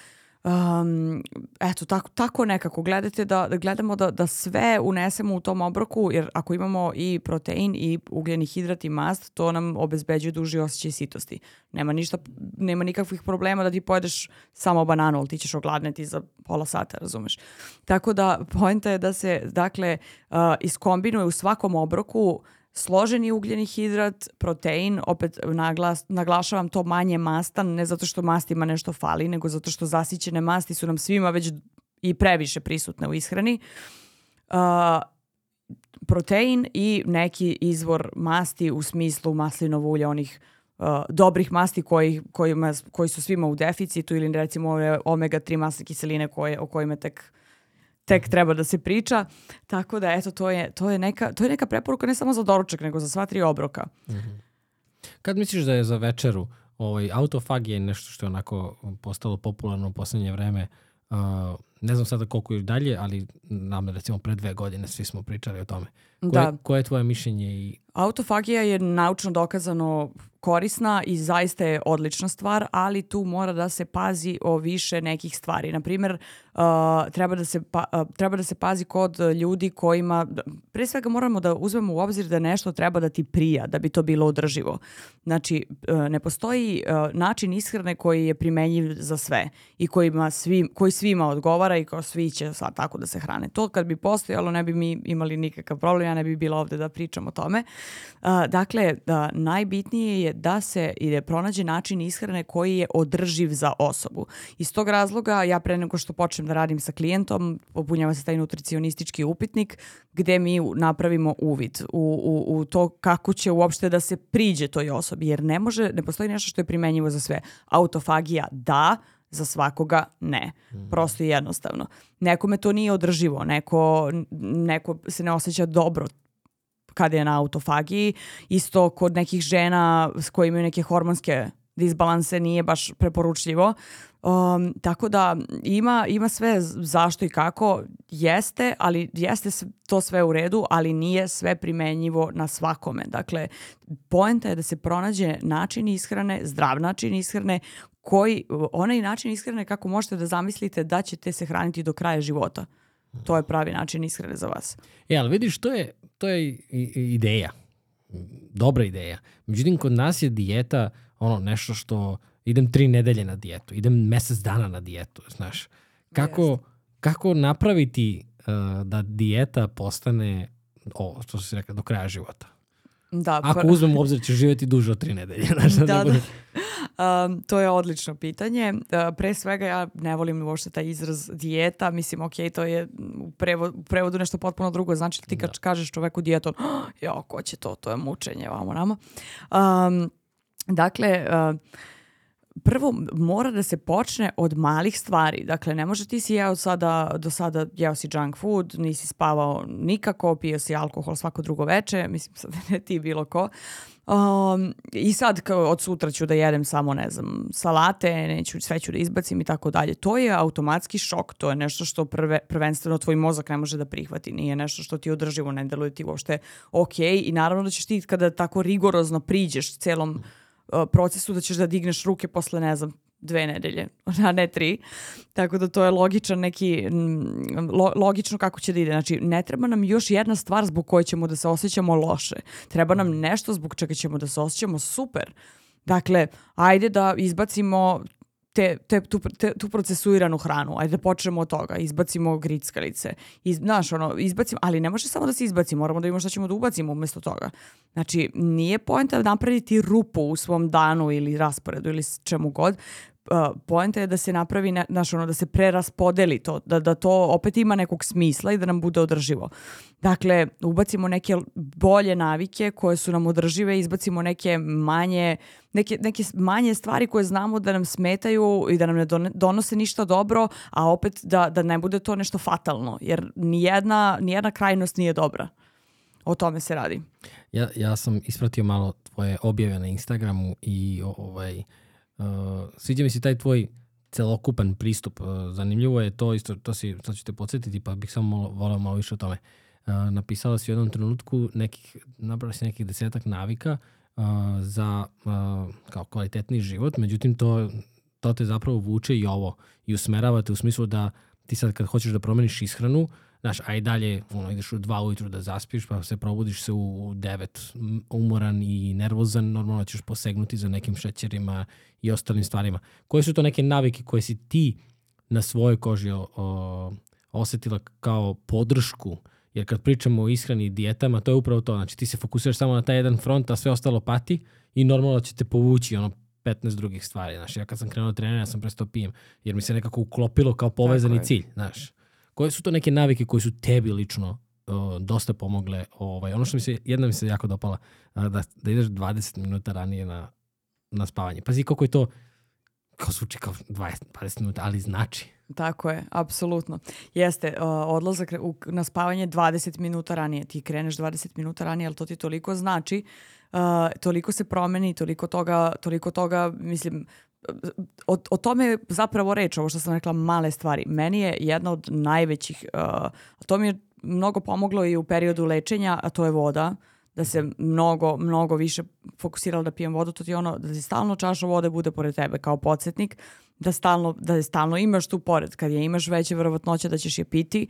Um, eto, tako, tako nekako gledate da, da gledamo da, da sve unesemo u tom obroku, jer ako imamo i protein i ugljeni hidrat i mast, to nam obezbeđuje duži osjećaj sitosti. Nema ništa, nema nikakvih problema da ti pojedeš samo bananu, ali ti ćeš ogladneti za pola sata, razumeš? Tako da, pojenta je da se, dakle, uh, iskombinuje u svakom obroku složeni ugljeni hidrat, protein, opet naglas, naglašavam to manje mastan, ne zato što mastima nešto fali, nego zato što zasićene masti su nam svima već i previše prisutne u ishrani. Uh, protein i neki izvor masti u smislu maslinovo ulja, onih uh, dobrih masti koji, kojima, koji su svima u deficitu ili recimo ove omega-3 masne kiseline koje, o kojima tek tek treba da se priča. Tako da, eto, to je, to je, neka, to je neka preporuka ne samo za doručak, nego za sva tri obroka. Mm -hmm. Kad misliš da je za večeru ovaj, autofagija je nešto što je onako postalo popularno u poslednje vreme, uh, ne znam sada koliko je dalje, ali nam recimo pre dve godine svi smo pričali o tome. Koje, da. koje je tvoje mišljenje? I... Autofagija je naučno dokazano korisna i zaista je odlična stvar, ali tu mora da se pazi o više nekih stvari. Naprimer, uh, treba, da se pa, uh, treba da se pazi kod ljudi kojima, pre svega moramo da uzmemo u obzir da nešto treba da ti prija, da bi to bilo održivo. Znači, uh, ne postoji uh, način ishrane koji je primenjiv za sve i kojima svi, koji svima odgovara i kao svi će sad tako da se hrane. To kad bi postojalo ne bi mi imali nikakav problem, ja ne bi bila ovde da pričam o tome. Dakle, da, najbitnije je da se ide pronađe način ishrane koji je održiv za osobu. Iz tog razloga ja pre nego što počnem da radim sa klijentom, popunjava se taj nutricionistički upitnik gde mi napravimo uvid u, u, u to kako će uopšte da se priđe toj osobi, jer ne može, ne postoji nešto što je primenjivo za sve. Autofagija da, za svakoga ne. Mm. Prosto i jednostavno. Nekome to nije održivo, neko, neko se ne osjeća dobro kada je na autofagiji. Isto kod nekih žena s koji imaju neke hormonske disbalanse nije baš preporučljivo. Um, tako da ima, ima sve zašto i kako jeste, ali jeste to sve u redu, ali nije sve primenjivo na svakome. Dakle, poenta je da se pronađe način ishrane, zdrav način ishrane, koji, onaj način ishrane kako možete da zamislite da ćete se hraniti do kraja života. To je pravi način ishrane za vas. E, ali vidiš, to je, to je ideja. Dobra ideja. Međutim, kod nas je dijeta ono nešto što idem tri nedelje na dijetu, idem mesec dana na dijetu, znaš. Kako, Jeste. kako napraviti uh, da dijeta postane ovo, što se rekla, do kraja života? Da, Ako uzmemo obzir da ćeš živjeti duže od tri nedelje. Znaš, da, da. da. Um, to je odlično pitanje. Uh, pre svega ja ne volim uopšte taj izraz dijeta. Mislim, ok, to je u, prevo, u prevodu nešto potpuno drugo. Znači ti kad da. kažeš čoveku dijetu, oh, jo, ko će to? To je mučenje, vamo namo. Um, dakle, uh, prvo mora da se počne od malih stvari. Dakle, ne može ti si jeo sada, do sada jeo si junk food, nisi spavao nikako, pio si alkohol svako drugo veče, mislim sad ne ti bilo ko. Um, I sad kao od sutra ću da jedem samo, ne znam, salate, neću, sve ću da izbacim i tako dalje. To je automatski šok, to je nešto što prve, prvenstveno tvoj mozak ne može da prihvati, nije nešto što ti održivo, ne deluje ti uopšte ok i naravno da ćeš ti kada tako rigorozno priđeš celom procesu da ćeš da digneš ruke posle, ne znam, dve nedelje, a ne tri. Tako da to je logičan neki, lo, logično kako će da ide. Znači, ne treba nam još jedna stvar zbog koje ćemo da se osjećamo loše. Treba nam nešto zbog čega ćemo da se osjećamo super. Dakle, ajde da izbacimo te, te, tu, te, tu procesuiranu hranu. Ajde da počnemo od toga. Izbacimo grickalice. Iz, znaš, ono, izbacimo, ali ne može samo da se izbaci. Moramo da imamo šta ćemo da ubacimo umesto toga. Znači, nije pojenta napraviti rupu u svom danu ili rasporedu ili čemu god. Poenta je da se napravi, ne, znaš, ono, da se preraspodeli to, da, da to opet ima nekog smisla i da nam bude održivo. Dakle, ubacimo neke bolje navike koje su nam održive, izbacimo neke manje, neke, neke manje stvari koje znamo da nam smetaju i da nam ne donose ništa dobro, a opet da, da ne bude to nešto fatalno, jer nijedna, nijedna krajnost nije dobra. O tome se radi. Ja, ja sam ispratio malo tvoje objave na Instagramu i ovaj, sviđa mi se taj tvoj celokupan pristup. Uh, zanimljivo je to isto, to si, sad ću te podsjetiti, pa bih samo malo, volao malo više o tome. Uh, napisala si u jednom trenutku nekih, nabrala si nekih desetak navika uh, za uh, kao kvalitetni život, međutim to, to te zapravo vuče i ovo i usmeravate u smislu da ti sad kad hoćeš da promeniš ishranu, Znaš, a i dalje ono, ideš u dva ujutru da zaspiš, pa se probudiš se u devet umoran i nervozan, normalno ćeš posegnuti za nekim šećerima i ostalim stvarima. Koje su to neke navike koje si ti na svojoj koži o, o, osetila kao podršku Jer kad pričamo o ishrani i dijetama, to je upravo to. Znači ti se fokusiraš samo na taj jedan front, a sve ostalo pati i normalno će te povući ono 15 drugih stvari. Znači ja kad sam krenuo da trenera, ja sam prestao pijem, jer mi se nekako uklopilo kao povezani cilj. Znaš. Koje su to neke navike koje su tebi lično dosta pomogle? Ovaj, ono što mi se, jedna mi se jako dopala, da, da ideš 20 minuta ranije na, na spavanje. Pazi koliko je to, kao zvuči kao 20, 20 minuta, ali znači. Tako je, apsolutno. Jeste, uh, odlazak u, na spavanje 20 minuta ranije. Ti kreneš 20 minuta ranije, ali to ti toliko znači, uh, toliko se promeni, toliko toga, toliko toga, mislim, o, o tome je zapravo reč, ovo što sam rekla, male stvari. Meni je jedna od najvećih, uh, to mi je mnogo pomoglo i u periodu lečenja, a to je voda, da se mnogo, mnogo više fokusirala da pijem vodu, to ti je ono, da ti stalno čaša vode bude pored tebe kao podsjetnik, da stalno, da je stalno imaš tu pored, kad je imaš veće verovatnoće da ćeš je piti,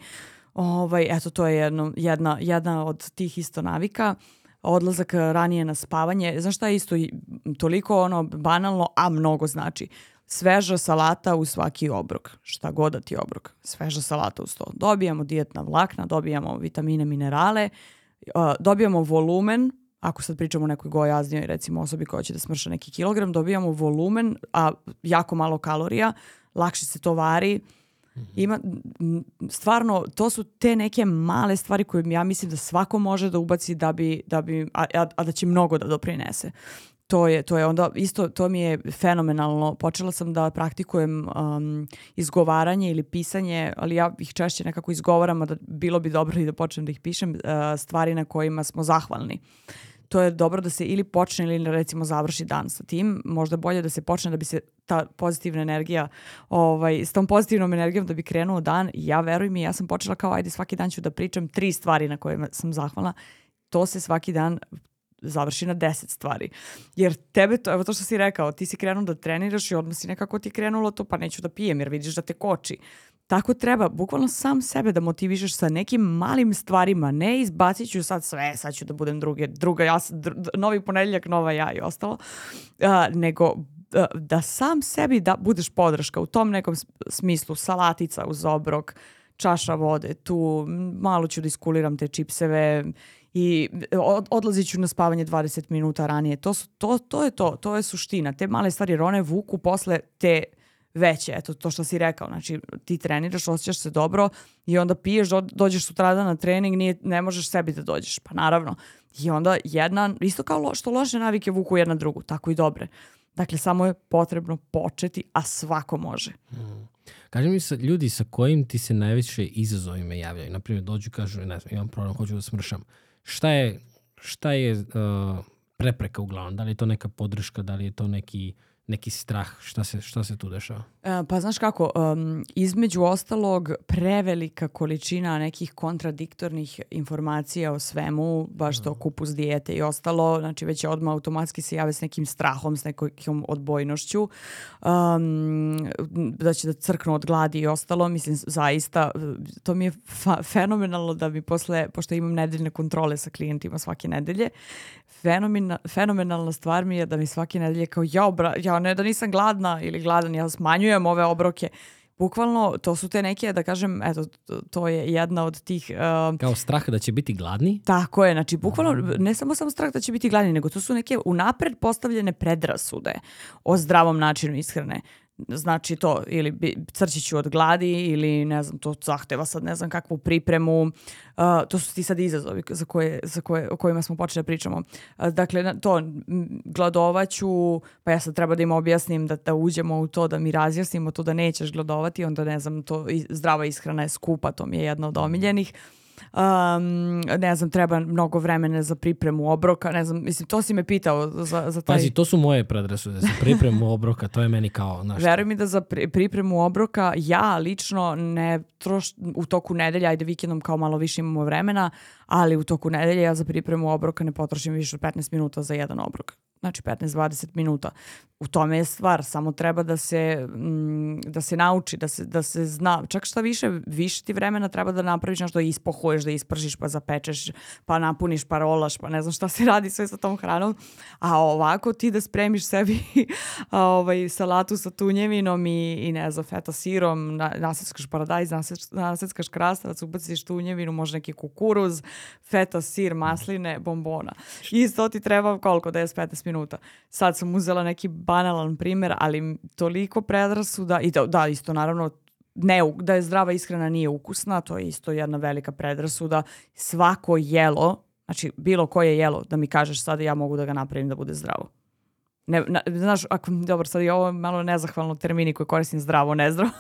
ovaj, eto to je jedno, jedna, jedna od tih isto navika. Uh, odlazak eh, ranije na spavanje. Znaš šta je isto toliko ono banalno, a mnogo znači. Sveža salata u svaki obrok. Šta god da ti obrok. Sveža salata uz to. Dobijamo dijetna vlakna, dobijamo vitamine, minerale, uh, dobijamo volumen, ako sad pričamo o nekoj gojaznijoj recimo osobi koja će da smrša neki kilogram, dobijamo volumen, a jako malo kalorija, lakše se to vari, Ima, stvarno, to su te neke male stvari koje ja mislim da svako može da ubaci da bi, da bi a, a, da će mnogo da doprinese. To je, to je onda isto, to mi je fenomenalno. Počela sam da praktikujem um, izgovaranje ili pisanje, ali ja ih češće nekako izgovaram, a da bilo bi dobro i da počnem da ih pišem, uh, stvari na kojima smo zahvalni. To je dobro da se ili počne ili recimo završi dan sa tim. Možda bolje da se počne da bi se ta pozitivna energija, ovaj, s tom pozitivnom energijom da bi krenuo dan. Ja verujem i ja sam počela kao ajde svaki dan ću da pričam tri stvari na koje sam zahvalna. To se svaki dan završi na deset stvari. Jer tebe to, evo to što si rekao, ti si krenuo da treniraš i odmah si nekako ti krenulo to, pa neću da pijem jer vidiš da te koči. Tako treba, bukvalno sam sebe da motivišeš sa nekim malim stvarima, ne izbacit ću sad sve, sad ću da budem druge, druga, ja, dr, novi ponedeljak, nova ja i ostalo, uh, nego da, sam sebi da budeš podrška u tom nekom smislu, salatica uz obrok, čaša vode, tu malo ću da iskuliram te čipseve i od, odlazit ću na spavanje 20 minuta ranije. To, su, to, to je to, to je suština. Te male stvari, jer one vuku posle te veće, eto to što si rekao, znači ti treniraš, osjećaš se dobro i onda piješ, do, dođeš sutradan na trening, nije, ne možeš sebi da dođeš, pa naravno. I onda jedna, isto kao lo, što loše navike vuku jedna drugu, tako i dobre. Dakle, samo je potrebno početi, a svako može. Mm. Kaži mi sa, ljudi sa kojim ti se najveće izazovima javljaju. Naprimjer, dođu i kažu, ne znam, imam problem, hoću da smršam. Šta je, šta je uh, prepreka uglavnom? Da li je to neka podrška, da li je to neki uh, neki strah? Šta se, šta se tu dešava? E, pa znaš kako, um, između ostalog prevelika količina nekih kontradiktornih informacija o svemu, baš to kupus dijete i ostalo, znači već je odmah automatski se jave s nekim strahom, s nekom odbojnošću, um, da će da crknu od gladi i ostalo, mislim zaista, to mi je fenomenalno da mi posle, pošto imam nedeljne kontrole sa klijentima svake nedelje, fenomena, fenomenalna stvar mi je da mi svake nedelje kao ja, bra, ja ne da nisam gladna ili gladan, ja smanjujem ove obroke. Bukvalno, to su te neke, da kažem, eto, to je jedna od tih... Uh, Kao strah da će biti gladni? Tako je, znači, bukvalno, ne samo samo strah da će biti gladni, nego to su neke unapred postavljene predrasude o zdravom načinu ishrane znači to ili ću od gladi ili ne znam, to zahteva sad ne znam kakvu pripremu. Uh, to su ti sad izazovi za koje, za koje, o kojima smo počeli da pričamo. Uh, dakle, to gladovaću, pa ja sad treba da im objasnim da, da uđemo u to, da mi razjasnimo to da nećeš gladovati, onda ne znam, to zdrava ishrana je skupa, to mi je jedna od omiljenih. Uh, um, ne znam, treba mnogo vremena za pripremu obroka, ne znam, mislim, to si me pitao za, za taj... Pazi, to su moje predrasude, za pripremu obroka, to je meni kao, znaš... Veruj mi da za pripremu obroka ja lično ne troš, u toku nedelja, ajde vikendom kao malo više imamo vremena, ali u toku nedelje ja za pripremu obroka ne potrošim više od 15 minuta za jedan obrok znači 15-20 minuta. U tome je stvar, samo treba da se, mm, da se nauči, da se, da se zna. Čak šta više, više ti vremena treba da napraviš nešto, da ispohuješ, da ispržiš, pa zapečeš, pa napuniš, pa rolaš, pa ne znam šta se radi sve sa tom hranom. A ovako ti da spremiš sebi ovaj, salatu sa tunjevinom i, i ne znam, feta sirom, na, naseckaš paradajz, naseckaš krastavac, ubaciš tunjevinu, možda neki kukuruz, feta, sir, masline, bombona. Isto ti treba koliko, 10-15 minuta. Sad sam uzela neki banalan primer, ali toliko predrasuda i da, da isto naravno ne, da je zdrava ishrana nije ukusna, to je isto jedna velika predrasuda. Svako jelo, znači bilo koje jelo, da mi kažeš sada ja mogu da ga napravim da bude zdravo. Ne, na, znaš, ako, dobro, sad je ovo malo nezahvalno termini koje koristim zdravo, nezdravo.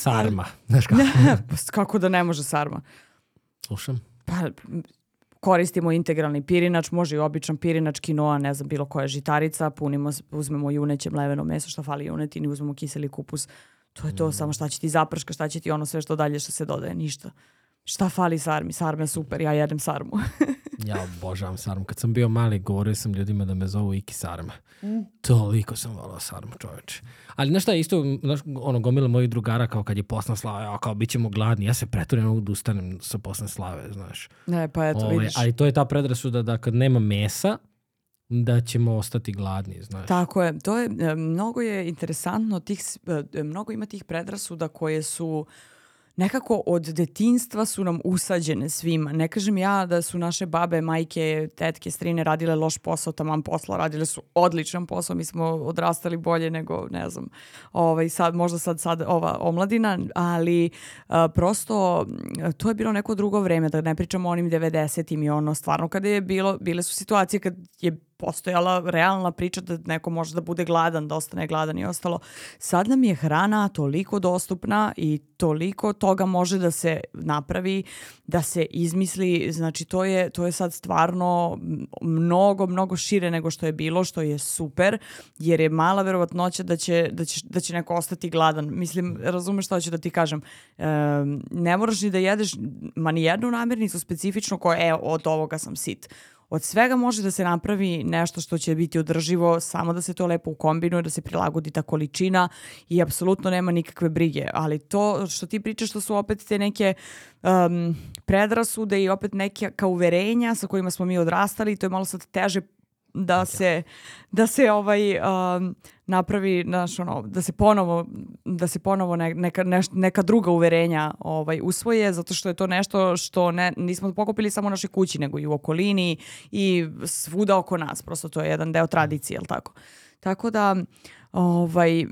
sarma. Znaš kako? Pa kako da ne može sarma? Slušam. Pa, koristimo integralni pirinač, može i običan pirinač, kinoa, ne znam, bilo koja žitarica, punimo, uzmemo juneće mleveno meso, što fali junetini, uzmemo kiseli kupus, to je to, mm. samo šta će ti zaprška, šta će ti ono sve što dalje što se dodaje, ništa. Šta fali sarmi? Sarma je super, ja jedem sarmu. ja obožavam sarmu. Kad sam bio mali, govorio sam ljudima da me zovu Iki sarma. Mm. Toliko sam volao sarmu, čoveče. Ali znaš šta, isto, znaš, ono, gomila mojih drugara, kao kad je posna slava, ja, kao, bit ćemo gladni, ja se preturim mogu da ustanem sa posna slave, znaš. Ne, pa eto, Ove, vidiš. Ali to je ta predrasuda da kad nema mesa, da ćemo ostati gladni, znaš. Tako je. To je, e, mnogo je interesantno, tih, e, mnogo ima tih predrasuda koje su nekako od detinstva su nam usađene svima. Ne kažem ja da su naše babe, majke, tetke, strine radile loš posao, taman posla, radile su odličan posao, mi smo odrastali bolje nego, ne znam, ovaj, sad, možda sad, sad ova omladina, ali a, prosto to je bilo neko drugo vreme, da ne pričamo o onim 90-im i ono, stvarno kada je bilo, bile su situacije kad je postojala realna priča da neko može da bude gladan, da ostane gladan i ostalo. Sad nam je hrana toliko dostupna i toliko toga može da se napravi, da se izmisli, znači to je, to je sad stvarno mnogo, mnogo šire nego što je bilo, što je super, jer je mala verovatnoća da će, da će, da će neko ostati gladan. Mislim, razumeš šta ću da ti kažem. E, ne moraš ni da jedeš ma ni jednu namirnicu specifično koja, e, od ovoga sam sit od svega može da se napravi nešto što će biti održivo, samo da se to lepo ukombinuje, da se prilagodi ta količina i apsolutno nema nikakve brige. Ali to što ti pričaš, to su opet te neke um, predrasude i opet neke kao uverenja sa kojima smo mi odrastali, to je malo sad teže da se da se ovaj um, napravi naš ono da se ponovo da se ponovo ne, neka neš, neka druga uverenja ovaj usvoje zato što je to nešto što ne nismo pokupili samo u našoj kući nego i u okolini i svuda oko nas prosto to je jedan deo tradicije al tako? Tako da ovaj,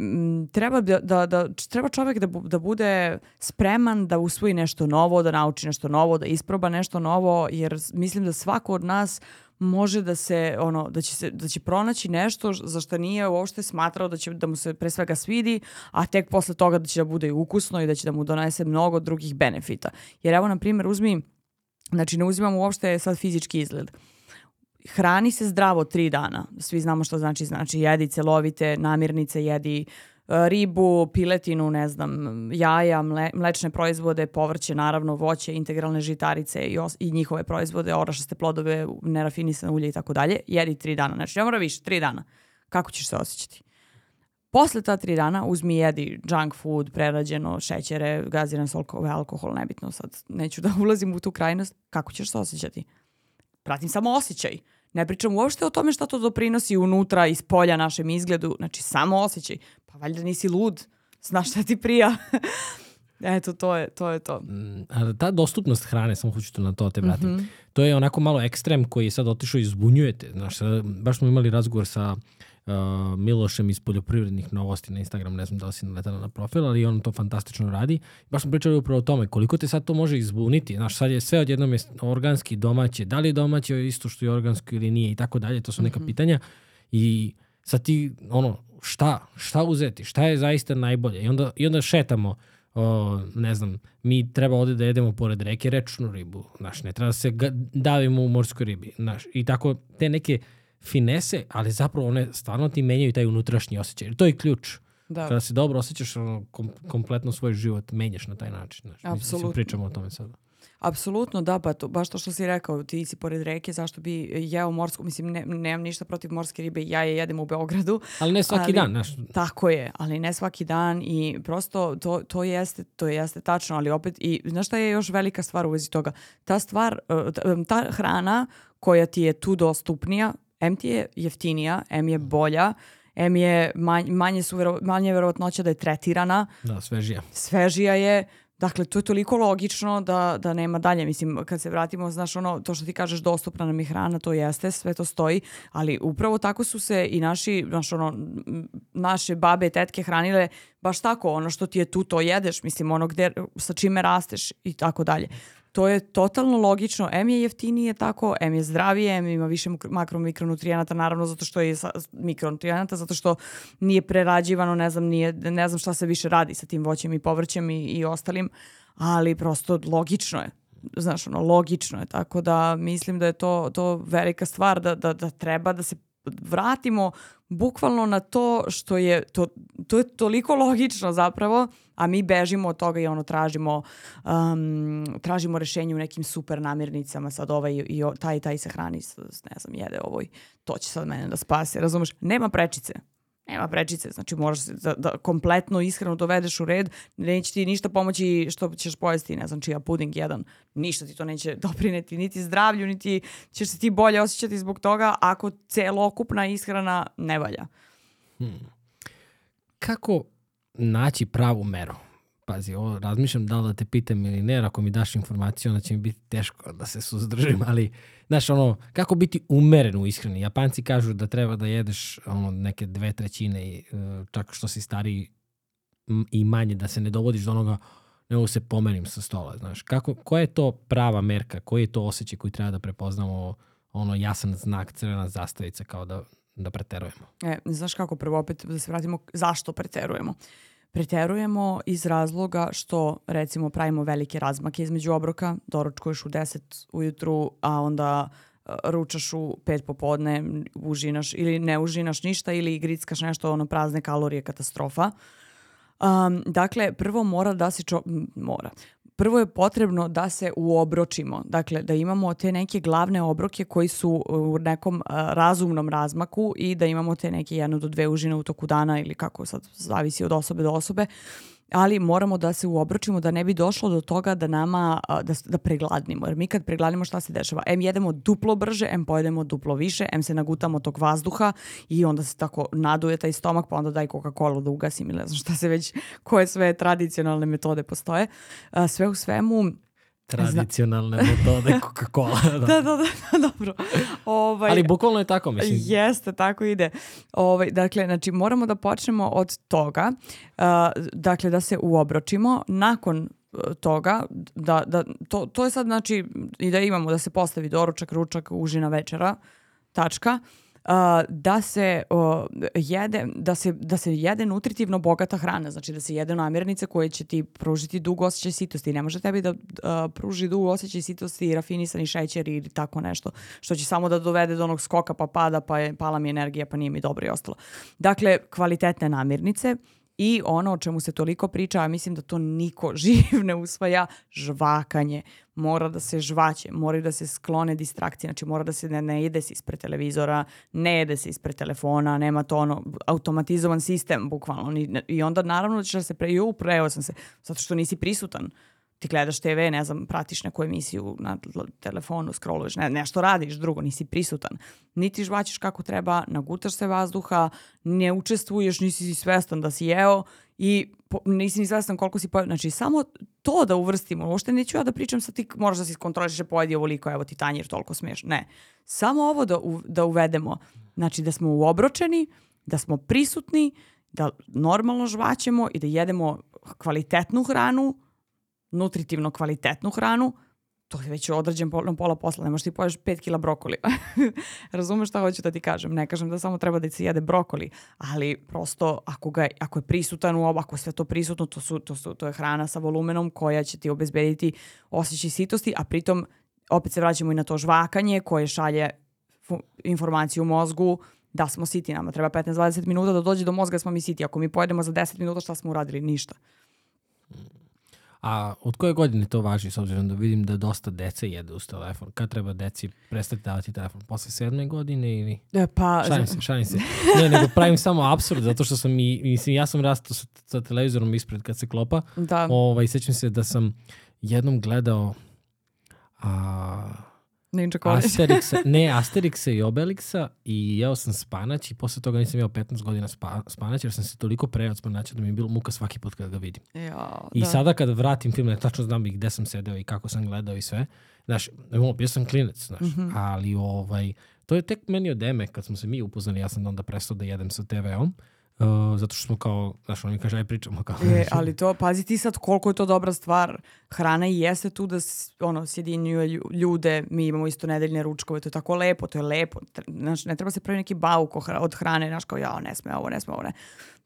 treba, da, da, da, treba čovek da, da bude spreman da usvoji nešto novo, da nauči nešto novo, da isproba nešto novo, jer mislim da svako od nas može da se ono da će se da će pronaći nešto za što nije uopšte smatrao da će da mu se pre svega svidi, a tek posle toga da će da bude ukusno i da će da mu donese mnogo drugih benefita. Jer evo na primjer uzmi znači ne uzimamo uopšte sad fizički izgled. Hrani se zdravo tri dana. Svi znamo što znači. Znači jedi celovite namirnice, jedi ribu, piletinu, ne znam, jaja, mle, mlečne proizvode, povrće, naravno, voće, integralne žitarice i, os, i njihove proizvode, orašaste plodove, nerafinisane ulje i tako dalje, jedi tri dana. Znači, ne mora više, tri dana. Kako ćeš se osjećati? Posle ta tri dana uzmi jedi junk food, prerađeno, šećere, gaziran solkove, alkohol, nebitno sad. Neću da ulazim u tu krajnost. Kako ćeš se osjećati? Pratim samo osjećaj. Ne pričam uopšte o tome šta to doprinosi unutra, iz polja našem izgledu. Znači, samo osjećaj. Pa valjda nisi lud. Znaš šta ti prija. Eto, to je to. Je to. Mm, ta dostupnost hrane, samo hoću to na to te vratim, mm -hmm. to je onako malo ekstrem koji je sad otišao i zbunjujete. Znaš, baš smo imali razgovor sa uh, Milošem iz poljoprivrednih novosti na Instagram, ne znam da li si naletala na profil, ali on to fantastično radi. Baš smo pričali upravo o tome koliko te sad to može izbuniti. Znaš, sad je sve odjednom je organski, domaće. Da li je domaće isto što je organsko ili nije i tako dalje, to su neka mm -hmm. pitanja. I sad ti, ono, šta, šta uzeti, šta je zaista najbolje. I onda, i onda šetamo, o, ne znam, mi treba ovde da jedemo pored reke rečnu ribu, znaš, ne treba da se davimo u morskoj ribi, znaš, i tako te neke finese, ali zapravo one stvarno ti menjaju taj unutrašnji osjećaj. To je ključ. Da. Kada se dobro osjećaš, ono, kom, kompletno svoj život menjaš na taj način. Znaš, Apsolutno. Pričamo o tome sada. Apsolutno, da, pa to, baš to što si rekao, ti si pored reke, zašto bi jeo morsku, mislim, ne, nemam ništa protiv morske ribe, ja je jedem u Beogradu. Ali ne svaki ali, dan, znaš. Tako je, ali ne svaki dan i prosto to, to, jeste, to jeste tačno, ali opet, i znaš šta je još velika stvar u vezi toga? Ta stvar, e, ta hrana koja ti je tu dostupnija, M ti je jeftinija, M je bolja, M je manje, manje, su vero, manje verovatnoća da je tretirana. Da, svežija. Svežija je, Dakle, to je toliko logično da, da nema dalje. Mislim, kad se vratimo, znaš, ono, to što ti kažeš, dostupna nam je hrana, to jeste, sve to stoji, ali upravo tako su se i naši, znaš, ono, naše babe i tetke hranile baš tako, ono što ti je tu, to jedeš, mislim, ono gde, sa čime rasteš i tako dalje to je totalno logično. M je jeftinije tako, M je zdravije, M ima više makro mikronutrijenata, naravno zato što je mikronutrijenata, zato što nije prerađivano, ne znam, nije, ne znam šta se više radi sa tim voćem i povrćem i, i ostalim, ali prosto logično je znaš, ono, logično je, tako da mislim da je to, to velika stvar, da, da, da treba da se vratimo bukvalno na to što je, to, to je toliko logično zapravo, a mi bežimo od toga i ono tražimo um, tražimo rešenje u nekim super namirnicama, sad ovaj i taj i taj se hrani, ne znam, jede ovoj, to će sad mene da spase, razumeš? Nema prečice, nema prečice, znači moraš da, da kompletno ishranu dovedeš u red, neće ti ništa pomoći što ćeš pojesti, ne znam, čija puding jedan, ništa ti to neće doprineti, niti zdravlju, niti ćeš se ti bolje osjećati zbog toga ako celokupna ishrana ne valja. Hmm. Kako naći pravu meru? Pazi, ovo razmišljam da li da te pitam ili ne, ako mi daš informaciju, onda će mi biti teško da se suzdržim, ali, znaš, ono, kako biti umeren u ishrani? Japanci kažu da treba da jedeš ono, neke dve trećine, e, čak što si stariji i manje, da se ne dovodiš do onoga, nego se pomerim sa stola, znaš. Kako, koja je to prava merka, koji je to osjećaj koji treba da prepoznamo ono jasan znak, crvena zastavica kao da, da preterujemo. E, znaš kako, prvo opet da se vratimo zašto preterujemo. Preterujemo iz razloga što recimo pravimo velike razmake između obroka, doručkuješ u 10 ujutru, a onda e, ručaš u pet popodne, užinaš ili ne užinaš ništa ili grickaš nešto, ono prazne kalorije, katastrofa. Um, dakle, prvo mora da se čo... mora prvo je potrebno da se uobročimo, dakle da imamo te neke glavne obroke koji su u nekom razumnom razmaku i da imamo te neke jedno do dve užine u toku dana ili kako sad zavisi od osobe do osobe ali moramo da se uobročimo da ne bi došlo do toga da nama da, da pregladnimo. Jer mi kad pregladnimo šta se dešava? Em jedemo duplo brže, em pojedemo duplo više, em se nagutamo tog vazduha i onda se tako naduje taj stomak pa onda daj Coca-Cola da ugasim ili ne znam šta se već, koje sve tradicionalne metode postoje. Sve u svemu Tradicionalne metode Coca-Cola. Da. da, da, da, dobro. Ovaj, Ali bukvalno je tako, mislim. Jeste, tako ide. Ovaj, dakle, znači, moramo da počnemo od toga, uh, dakle, da se uobročimo. Nakon uh, toga, da, da, to, to je sad, znači, i da imamo da se postavi doručak, ručak, užina, večera, tačka. Uh, da se jede da se da se jede nutritivno bogata hrana, znači da se jede namirnice koje će ti pružiti dug osjećaj sitosti. Ne može tebi da pruži dug osjećaj sitosti i rafinisani šećer ili tako nešto, što će samo da dovede do onog skoka pa pada, pa je pala mi energija, pa nije mi dobro i ostalo. Dakle, kvalitetne namirnice, I ono o čemu se toliko priča, a mislim da to niko živ ne usvaja, žvakanje. Mora da se žvaće, mora da se sklone distrakcije, znači mora da se ne, ne jede se ispred televizora, ne jede se ispred telefona, nema to ono automatizovan sistem bukvalno. I onda naravno ćeš da se pre, ju, preo sam se, zato što nisi prisutan ti gledaš TV, ne znam, pratiš neku emisiju na telefonu, scrolluješ, ne, nešto radiš drugo, nisi prisutan. Niti žvaćeš kako treba, nagutaš se vazduha, ne učestvuješ, nisi si svestan da si jeo i po, nisi ni svestan koliko si pojeo. Znači, samo to da uvrstimo, uopšte neću ja da pričam sa ti, moraš da si skontroliš, pojedi ovoliko, evo ti tanjir, toliko smiješ. Ne. Samo ovo da, u, da uvedemo. Znači, da smo uobročeni, da smo prisutni, da normalno žvaćemo i da jedemo kvalitetnu hranu, nutritivno kvalitetnu hranu, to je već odrađen pola, pola posla, ne možeš ti poješ 5 kila brokoli. Razumeš šta hoću da ti kažem? Ne kažem da samo treba da se jede brokoli, ali prosto ako, ga, ako je prisutan u ovo, ako je sve to prisutno, to, su, to, su, to je hrana sa volumenom koja će ti obezbediti osjećaj sitosti, a pritom opet se vraćamo i na to žvakanje koje šalje informaciju u mozgu da smo siti. Nama treba 15-20 minuta da dođe do mozga da smo mi siti. Ako mi pojedemo za 10 minuta šta smo uradili? Ništa. A od koje godine to važi, s obzirom da vidim da dosta dece jede uz telefon? Kad treba deci prestati davati telefon? Posle sedme godine ili... E, pa... Šalim se, šalim se. Ne, nego pravim samo absurd, zato što sam i, mislim, ja sam rastao sa, sa televizorom ispred kad se klopa. Da. Ovaj, sećam se da sam jednom gledao a, Ninja College. Asterixa, ne, Asterixa i Obelixa i jeo sam spanać i posle toga nisam jeo 15 godina spa, spanać jer sam se toliko prejao od spanaća da mi je bilo muka svaki put kada ga vidim. Ja, I da. sada kada vratim film, ne tačno znam i gde sam sedeo i kako sam gledao i sve. Znaš, bio sam klinec, znaš, mm -hmm. ali ovaj, to je tek meni od eme kad smo se mi upoznali, ja sam onda prestao da jedem sa TV-om. Uh, zato što smo kao, znaš, on mi kaže, aj pričamo kao. E, ali to, pazi ti sad koliko je to dobra stvar. Hrana i jeste tu da ono, sjedinjuje ljude, mi imamo isto nedeljne ručkove, to je tako lepo, to je lepo. Znaš, ne treba se pravi neki bauk od hrane, znaš, kao, ja, ne sme ovo, ne sme ovo, ne.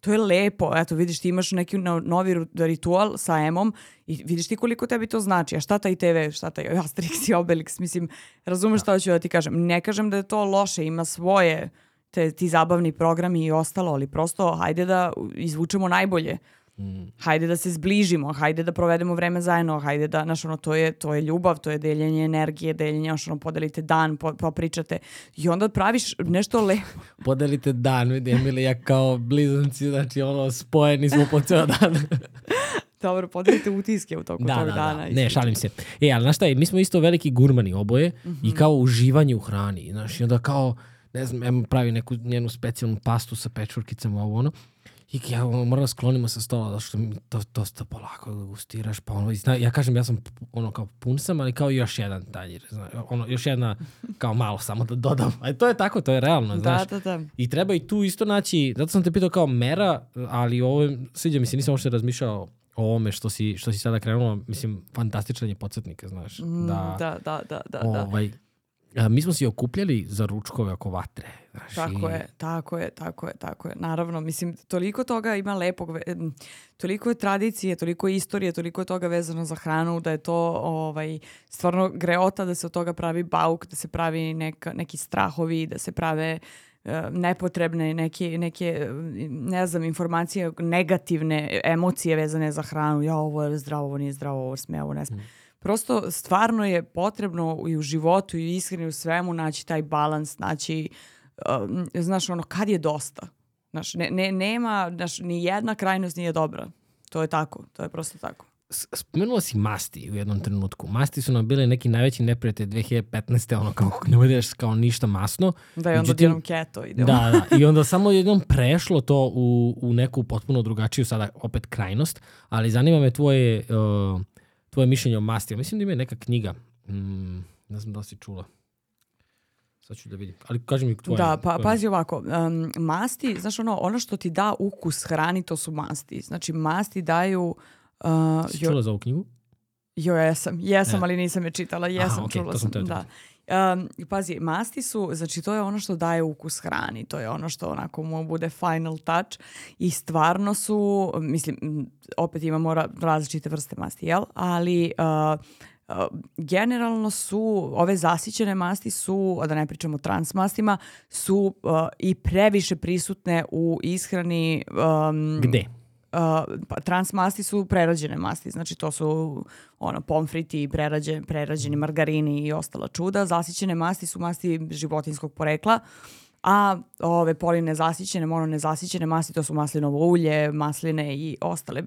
To je lepo, eto, vidiš, ti imaš neki novi ritual sa Emom i vidiš ti koliko tebi to znači. A šta taj TV, šta taj Asterix i Obelix, mislim, razumeš da. šta hoću da ti kažem. Ne kažem da je to loše, ima svoje te, ti zabavni programi i ostalo, ali prosto hajde da izvučemo najbolje. Mm. Hajde da se zbližimo, hajde da provedemo vreme zajedno, hajde da, znaš, ono, to je, to je ljubav, to je deljenje energije, deljenje, znaš, ono, podelite dan, po, popričate i onda praviš nešto lepo. podelite dan, vidi Emilija kao blizanci, znači, ono, spojeni smo po ceo dan. Dobro, podelite utiske u toku da, tog da, da. dana. Da. Ne, šalim se. E, ali znaš šta je, mi smo isto veliki gurmani oboje mm -hmm. i mhm. kao uživanje u hrani, znaš, i onda kao, ne znam, Emma pravi neku njenu specijalnu pastu sa pečurkicama, ovo ono. I ja moram da sklonimo sa stola, zato što mi to dosta polako gustiraš, pa ono, zna, ja kažem, ja sam ono kao pun sam, ali kao još jedan tanjir, zna, ono, još jedna, kao malo samo da dodam. A to je tako, to je realno, da, znaš. Da, da, da. I treba i tu isto naći, zato sam te pitao kao mera, ali ovo, sviđa mi se, nisam uopšte razmišljao o ovome što si, što si sada krenula, mislim, fantastičan je podsjetnik, znaš. Mm, da, da, da, da, da. Ovaj, a, mi smo se okupljali za ručkove oko vatre. Znaš, Tako i- je, tako je, tako je, tako je. Naravno, mislim, toliko toga ima lepog, toliko je tradicije, toliko je istorije, toliko je toga vezano za hranu, da je to ovaj, stvarno greota da se od toga pravi bauk, da se pravi neka, neki strahovi, da se prave e, nepotrebne neke, neke, ne znam, informacije, negativne emocije vezane za hranu. Ja, ovo je zdravo, ovo nije zdravo, ovo sme, ovo ne sme. Prosto stvarno je potrebno i u životu i iskreno u svemu naći taj balans, naći um, znaš, ono, kad je dosta. Znaš, ne, ne, nema, znaš, ni jedna krajnost nije dobra. To je tako, to je prosto tako. Spomenula si masti u jednom trenutku. Masti su nam bile neki najveći neprijatelj 2015. ono kao ne budeš kao ništa masno. Da je onda Međutim- odjednom keto idemo. Da, da. I onda samo jednom prešlo to u, u neku potpuno drugačiju sada opet krajnost, ali zanima me tvoje, uh, tvoje mišljenje o masti. Mislim da ima neka knjiga. Mm, ne znam da li si čula. Sad ću da vidim. Ali kaži mi tvoje. Da, pa tvoje- pazi ovako, um, masti, znaš ono, ono što ti da ukus hrani, to su masti. Znači masti daju, uh, Si jo, čula za ovu knjigu? jo, jesam, jesam, E. ali nisam je čitala, jesam, okej, čula to sam teo da. Um, pazi, masti su, znači to je ono što daje ukus hrani, to je ono što onako mu bude final touch i stvarno su, mislim, opet imamo ra- različite vrste masti, jel? Ali uh, generalno su, ove zasićene masti su, da ne pričamo o trans mastima, su uh, i previše prisutne u ishrani um, Gde? Uh, pa, trans masti su prerađene masti, znači to su ono, pomfriti, prerađe, prerađeni margarini i ostala čuda. Zasićene masti su masti životinskog porekla, a ove polinezasićene, mononezasićene masti to su maslinovo ulje, masline i ostale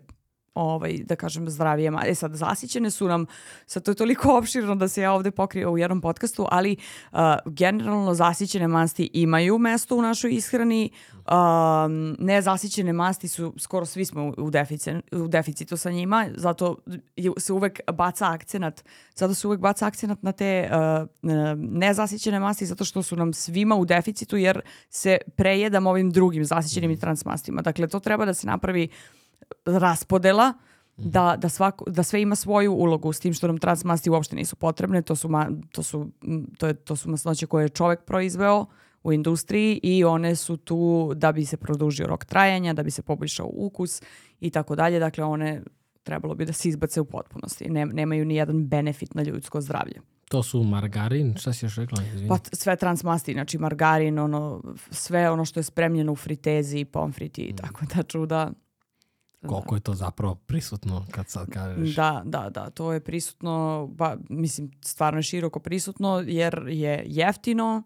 ovaj, da kažem, zdravije. E sad, zasićene su nam, sad to je toliko opširno da se ja ovde pokrio u jednom podcastu, ali uh, generalno zasićene masti imaju mesto u našoj ishrani, um, nezasićene masti su, skoro svi smo u, defici- u deficitu sa njima, zato se uvek baca akcenat, zato se uvek baca akcenat na te uh, uh, nezasićene masti, zato što su nam svima u deficitu, jer se prejedam ovim drugim zasićenim i transmastima. Dakle, to treba da se napravi raspodela da, da, svako, da sve ima svoju ulogu s tim što nam transmasti uopšte nisu potrebne. To su, ma, to su, to je, to su masnoće koje je čovek proizveo u industriji i one su tu da bi se produžio rok trajanja, da bi se poboljšao ukus i tako dalje. Dakle, one trebalo bi da se izbace u potpunosti. Ne, nemaju ni jedan benefit na ljudsko zdravlje. To su margarin, šta si još rekla? Izvini. Pa sve transmasti, znači margarin, ono, sve ono što je spremljeno u fritezi, pomfriti i tako da čuda. Koliko je to zapravo prisutno kad sad kažeš? Da, da, da, to je prisutno, ba, mislim, stvarno je široko prisutno jer je jeftino,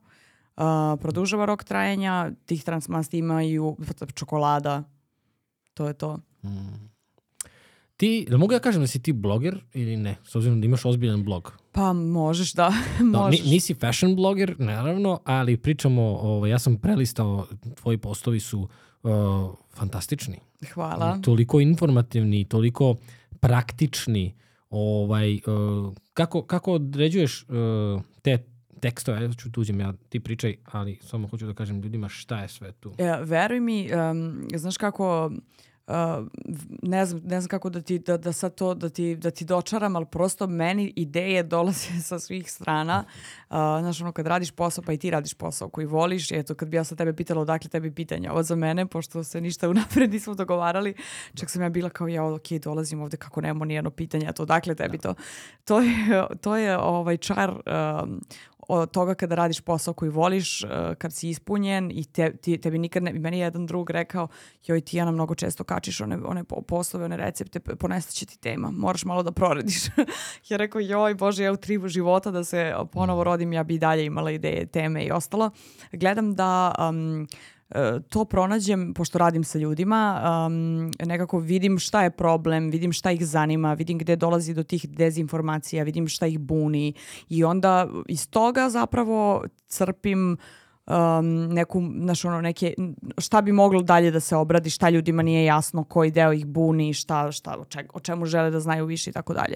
uh, produžava rok trajanja, tih transmasti imaju čokolada, to je to. Ti, da mogu ja kažem da si ti bloger ili ne? S obzirom da imaš ozbiljan blog. Pa možeš da, Da, možeš. nisi fashion bloger, naravno, ali pričamo, ovo, ja sam prelistao, tvoji postovi su uh, fantastični. Hvala. Toliko informativni, toliko praktični. Ovaj, uh, kako, kako određuješ uh, te tekstove, ja ću tuđem, ja ti pričaj, ali samo hoću da kažem ljudima šta je sve tu. E, veruj mi, um, znaš kako, uh, ne, znam, ne znam kako da ti, da, da sad to, da ti, da ti dočaram, ali prosto meni ideje dolaze sa svih strana. Uh, znaš, ono, kad radiš posao, pa i ti radiš posao koji voliš, eto, kad bi ja sad tebe pitala odakle tebi pitanja, ovo za mene, pošto se ništa unapred nismo dogovarali, čak sam ja bila kao, ja, ok, dolazim ovde kako nemamo nijedno pitanje, a to odakle tebi to? To je, to je ovaj čar um, od toga kada radiš posao koji voliš, uh, kad si ispunjen i te, ti, tebi nikad ne, meni je jedan drug rekao, joj ti Jana mnogo često kačiš one, one po- poslove, one recepte, ponestaće ti tema, moraš malo da proradiš. ja rekao, joj Bože, ja u tri života da se ponovo rodim, ja bi i dalje imala ideje, teme i ostalo. Gledam da um, to pronađem, pošto radim sa ljudima, um, nekako vidim šta je problem, vidim šta ih zanima, vidim gde dolazi do tih dezinformacija, vidim šta ih buni i onda iz toga zapravo crpim um, neku, znaš, ono, neke, šta bi moglo dalje da se obradi, šta ljudima nije jasno, koji deo ih buni, šta, šta, o, čeg- o čemu žele da znaju više i tako dalje.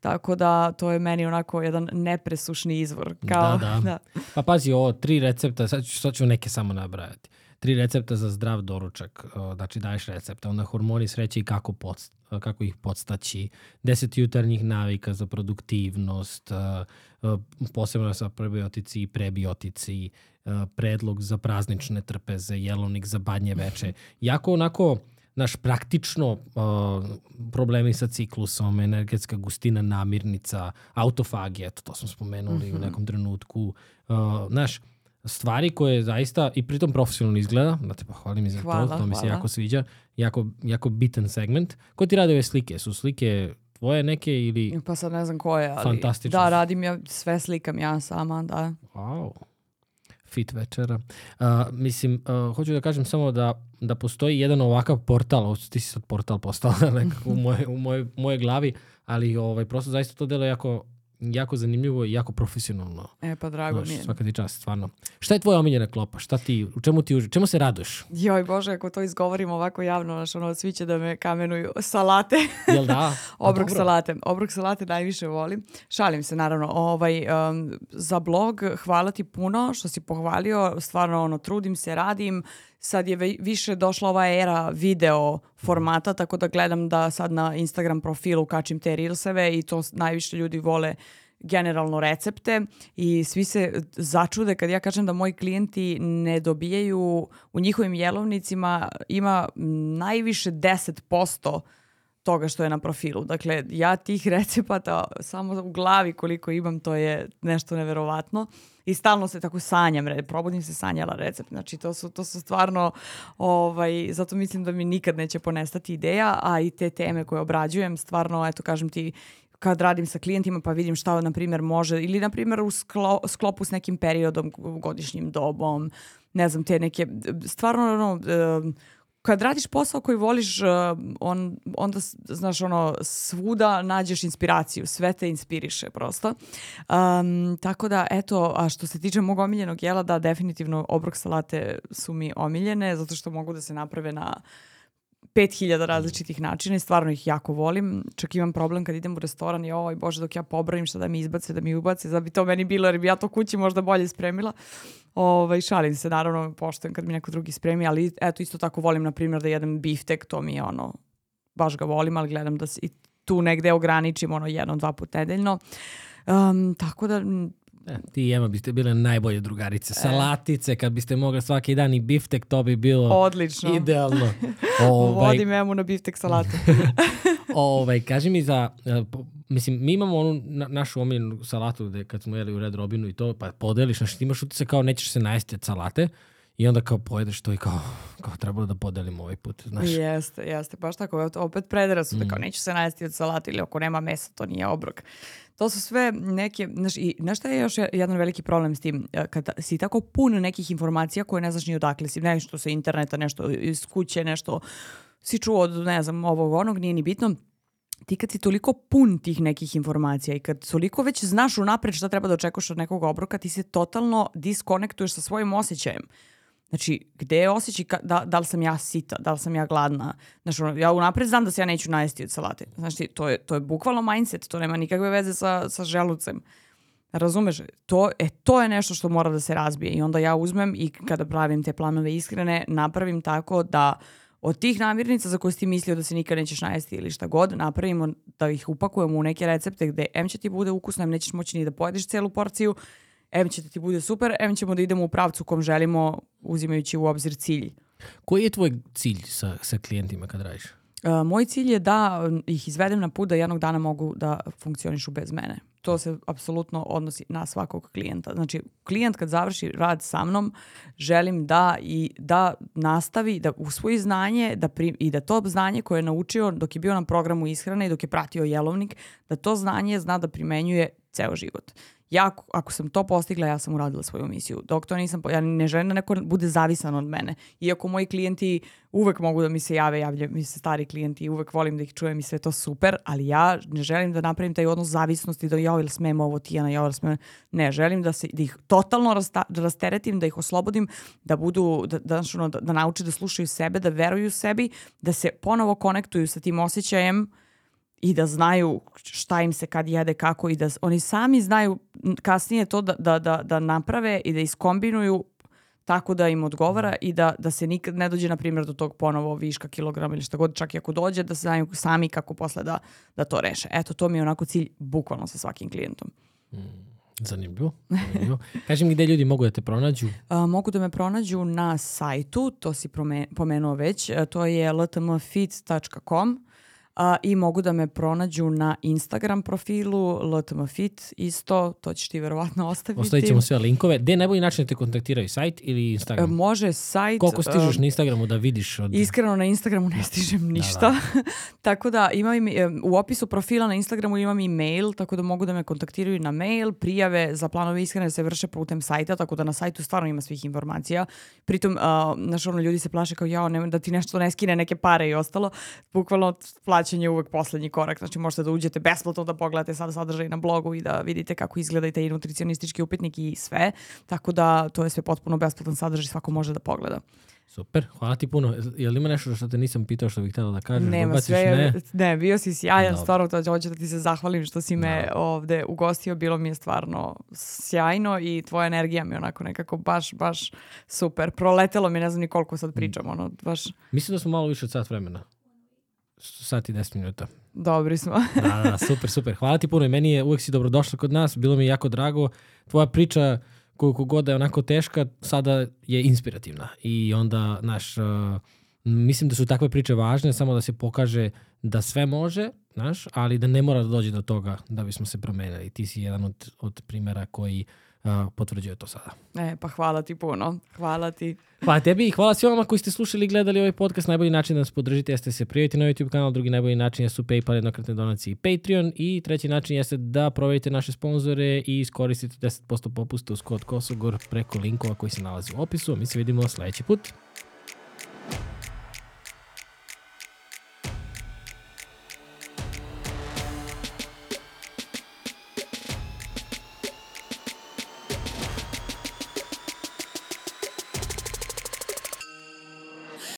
Tako da to je meni onako jedan nepresušni izvor. Kao, Da, da. Pa pazi, ovo tri recepta, sad ću, sad ću neke samo nabrajati. Tri recepta za zdrav doručak, uh, znači daješ recepta, onda hormoni sreće i kako, pod, uh, kako ih podstaći, deset jutarnjih navika za produktivnost, uh, posebno sa prebiotici i prebiotici, predlog za praznične trpeze, jelovnik za badnje veče. Jako onako naš praktično uh, problemi sa ciklusom, energetska gustina, namirnica, autofagija, eto, to smo spomenuli mm -hmm. u mhm. nekom trenutku. Uh, znaš, stvari koje zaista i pritom profesionalno izgleda, da te pohvalim i za hvala, to, to mi se jako sviđa, jako, jako bitan segment. Ko ti radi ove slike? Su slike tvoje neke ili... Pa sad ne znam koje, ali... Fantastično. Da, radim ja, sve slikam ja sama, da. Wow fit večera. Uh, mislim, uh, hoću da kažem samo da, da postoji jedan ovakav portal, ti si sad portal postao nekako u moje, u moje, moje glavi, ali ovaj, prosto zaista to delo jako jako zanimljivo i jako profesionalno. E pa drago Znaš, mi je. Svaka ti čast, stvarno. Šta je tvoja omiljena klopa? Šta ti, u čemu ti, čemu se raduješ? Joj Bože, ako to izgovorim ovako javno, znaš, ono, svi će da me kamenuju. Salate. Jel da? Obrok salate. Obrok salate najviše volim. Šalim se, naravno. Ovaj, um, za blog hvala ti puno što si pohvalio. Stvarno, ono, trudim se, radim sad je više došla ova era video formata, tako da gledam da sad na Instagram profilu kačim te reelseve i to najviše ljudi vole generalno recepte i svi se začude kad ja kažem da moji klijenti ne dobijaju u njihovim jelovnicima ima najviše 10% toga što je na profilu. Dakle, ja tih recepata samo u glavi koliko imam, to je nešto neverovatno. I stalno se tako sanjam, probudim se sanjala recept. Znači, to su, to su stvarno, ovaj, zato mislim da mi nikad neće ponestati ideja, a i te teme koje obrađujem, stvarno, eto, kažem ti, kad radim sa klijentima pa vidim šta, na primjer, može, ili, na primjer, u sklo, sklopu s nekim periodom, godišnjim dobom, ne znam, te neke, stvarno, ono, kad radiš posao koji voliš, uh, on, onda, znaš, ono, svuda nađeš inspiraciju, sve te inspiriše prosto. Um, tako da, eto, a što se tiče mog omiljenog jela, da, definitivno obrok salate su mi omiljene, zato što mogu da se naprave na 5000 različitih načina i stvarno ih jako volim. Čak imam problem kad idem u restoran i oj bože dok ja pobrojim šta da mi izbace, da mi ubace, da bi to meni bilo jer bi ja to kući možda bolje spremila. Ovaj, šalim se, naravno, poštujem kad mi neko drugi spremi, ali eto isto tako volim, na primjer, da jedem biftek, to mi je ono, baš ga volim, ali gledam da se i tu negde ograničim ono jednom, dva put nedeljno. Um, tako da ti i Ema biste bile najbolje drugarice. E. Salatice, kad biste mogli svaki dan i biftek, to bi bilo Odlično. idealno. ovaj, Vodim Emu na biftek salatu. ovaj, kaži mi za, e, mislim, mi imamo onu na, našu omiljenu salatu gde kad smo jeli u Red Robinu i to, pa podeliš, znaš, ti imaš utisak kao nećeš se najesti od salate, I onda kao pojedeš to i kao, kao trebalo da podelimo ovaj put, znaš. Jeste, jeste, baš tako, opet predrasude, mm. kao neću se najesti od salata ili ako nema mesa, to nije obrok. To su sve neke, znaš, i znaš šta je još jedan veliki problem s tim, e, kada si tako pun nekih informacija koje ne znaš ni odakle si, nešto sa interneta, nešto iz kuće, nešto si čuo od, ne znam, ovog onog, nije ni bitno, ti kad si toliko pun tih nekih informacija i kad toliko već znaš unapred šta treba da očekuješ od nekog obroka, ti se totalno diskonektuješ sa svojim osjećajem. Znači, gde je osjećaj da, da li sam ja sita, da li sam ja gladna. Znači, ono, ja unapred znam da se ja neću najesti od salate. Znači, to je, to je bukvalno mindset, to nema nikakve veze sa, sa želucem. Razumeš? To, e, to je nešto što mora da se razbije i onda ja uzmem i kada pravim te planove iskrene, napravim tako da od tih namirnica za koje si ti mislio da se nikad nećeš najesti ili šta god, napravimo da ih upakujemo u neke recepte gde M će ti bude ukusno, M nećeš moći ni da pojedeš celu porciju, em će da ti bude super, em ćemo da idemo u pravcu kom želimo uzimajući u obzir cilj. Koji je tvoj cilj sa, sa klijentima kad radiš? Uh, moj cilj je da ih izvedem na put da jednog dana mogu da funkcionišu bez mene. To se apsolutno odnosi na svakog klijenta. Znači, klijent kad završi rad sa mnom, želim da i da nastavi, da usvoji znanje da pri, i da to znanje koje je naučio dok je bio na programu ishrane i dok je pratio jelovnik, da to znanje zna da primenjuje ceo život ja ako sam to postigla, ja sam uradila svoju misiju. Dok to nisam, ja ne želim da neko bude zavisan od mene. Iako moji klijenti uvek mogu da mi se jave, javljaju mi se stari klijenti uvek volim da ih čujem i sve to super, ali ja ne želim da napravim taj odnos zavisnosti da joj ili smem ovo Tijana, joj ili smem. Ne, želim da, se, da ih totalno rasta, da rasteretim, da ih oslobodim, da budu, da, da, da, da nauče da slušaju sebe, da veruju sebi, da se ponovo konektuju sa tim osjećajem i da znaju šta im se kad jede, kako i da oni sami znaju kasnije to da, da, da, da naprave i da iskombinuju tako da im odgovara i da, da se nikad ne dođe, na primjer, do tog ponovo viška kilograma ili šta god, čak i ako dođe, da se znaju sami kako posle da, da to reše. Eto, to mi je onako cilj bukvalno sa svakim klijentom. Zanimljivo. Zanimljivo. Kaži mi gde ljudi mogu da te pronađu. A, mogu da me pronađu na sajtu, to si prome- pomenuo već, to je ltmfit.com a, i mogu da me pronađu na Instagram profilu ltmfit isto, to ćeš ti verovatno ostaviti. Ostavit ćemo sve linkove. Gde je najbolji način da te kontaktiraju? Sajt ili E, Instagram? Može sajt... Koliko stižeš e, na Instagramu da vidiš? Od... Iskreno na Instagramu ne stižem ništa. tako da imam i, e, u opisu profila na Instagramu imam i mail, tako da mogu da me kontaktiraju na mail. Prijave za planove ishrane se vrše putem sajta, tako da na sajtu stvarno ima svih informacija. Pritom, uh, znaš, ono, ljudi se plaše kao, ne, da ti nešto ne skine neke pare i ostalo. Bukvalno plaćanje je uvek poslednji korak. Znači, možete da uđete besplatno da pogledate sad sadržaj na blogu i da vidite kako izgleda i taj nutricionistički upitnik i sve. Tako da to je sve potpuno besplatan sadržaj, svako može da pogleda. Super, hvala ti puno. Je li ima nešto što te nisam pitao što bih htjela da kažeš? Nema Dobaciš? sve, Ne? ne, bio si sjajan, Dobro. stvarno to hoću da ti se zahvalim što si me ovde ugostio, bilo mi je stvarno sjajno i tvoja energija mi je onako nekako baš, baš super. Proletelo mi, ne znam ni koliko sad pričam, ono, baš Mislim da smo malo više od sat vremena. Sat i 10 minuta. dobri smo. Da, da, super, super. Hvala ti puno i meni je, uvek si dobrodošla kod nas, bilo mi je jako drago. Tvoja priča, koliko god da je onako teška, sada je inspirativna. I onda, naš, uh, mislim da su takve priče važne, samo da se pokaže da sve može, znaš, ali da ne mora da dođe do toga da bismo se promenili. Ti si jedan od, od primjera koji uh, potvrđuje to sada. E, pa hvala ti puno, hvala ti. Hvala tebi i hvala svima koji ste slušali i gledali ovaj podcast. Najbolji način da nas podržite jeste se prijavite na YouTube kanal, drugi najbolji način su PayPal, jednokratne donacije i Patreon i treći način jeste da proverite naše sponzore i iskoristite 10% popusta uz kod Kosogor preko linkova koji se nalaze u opisu. Mi se vidimo sledeći put.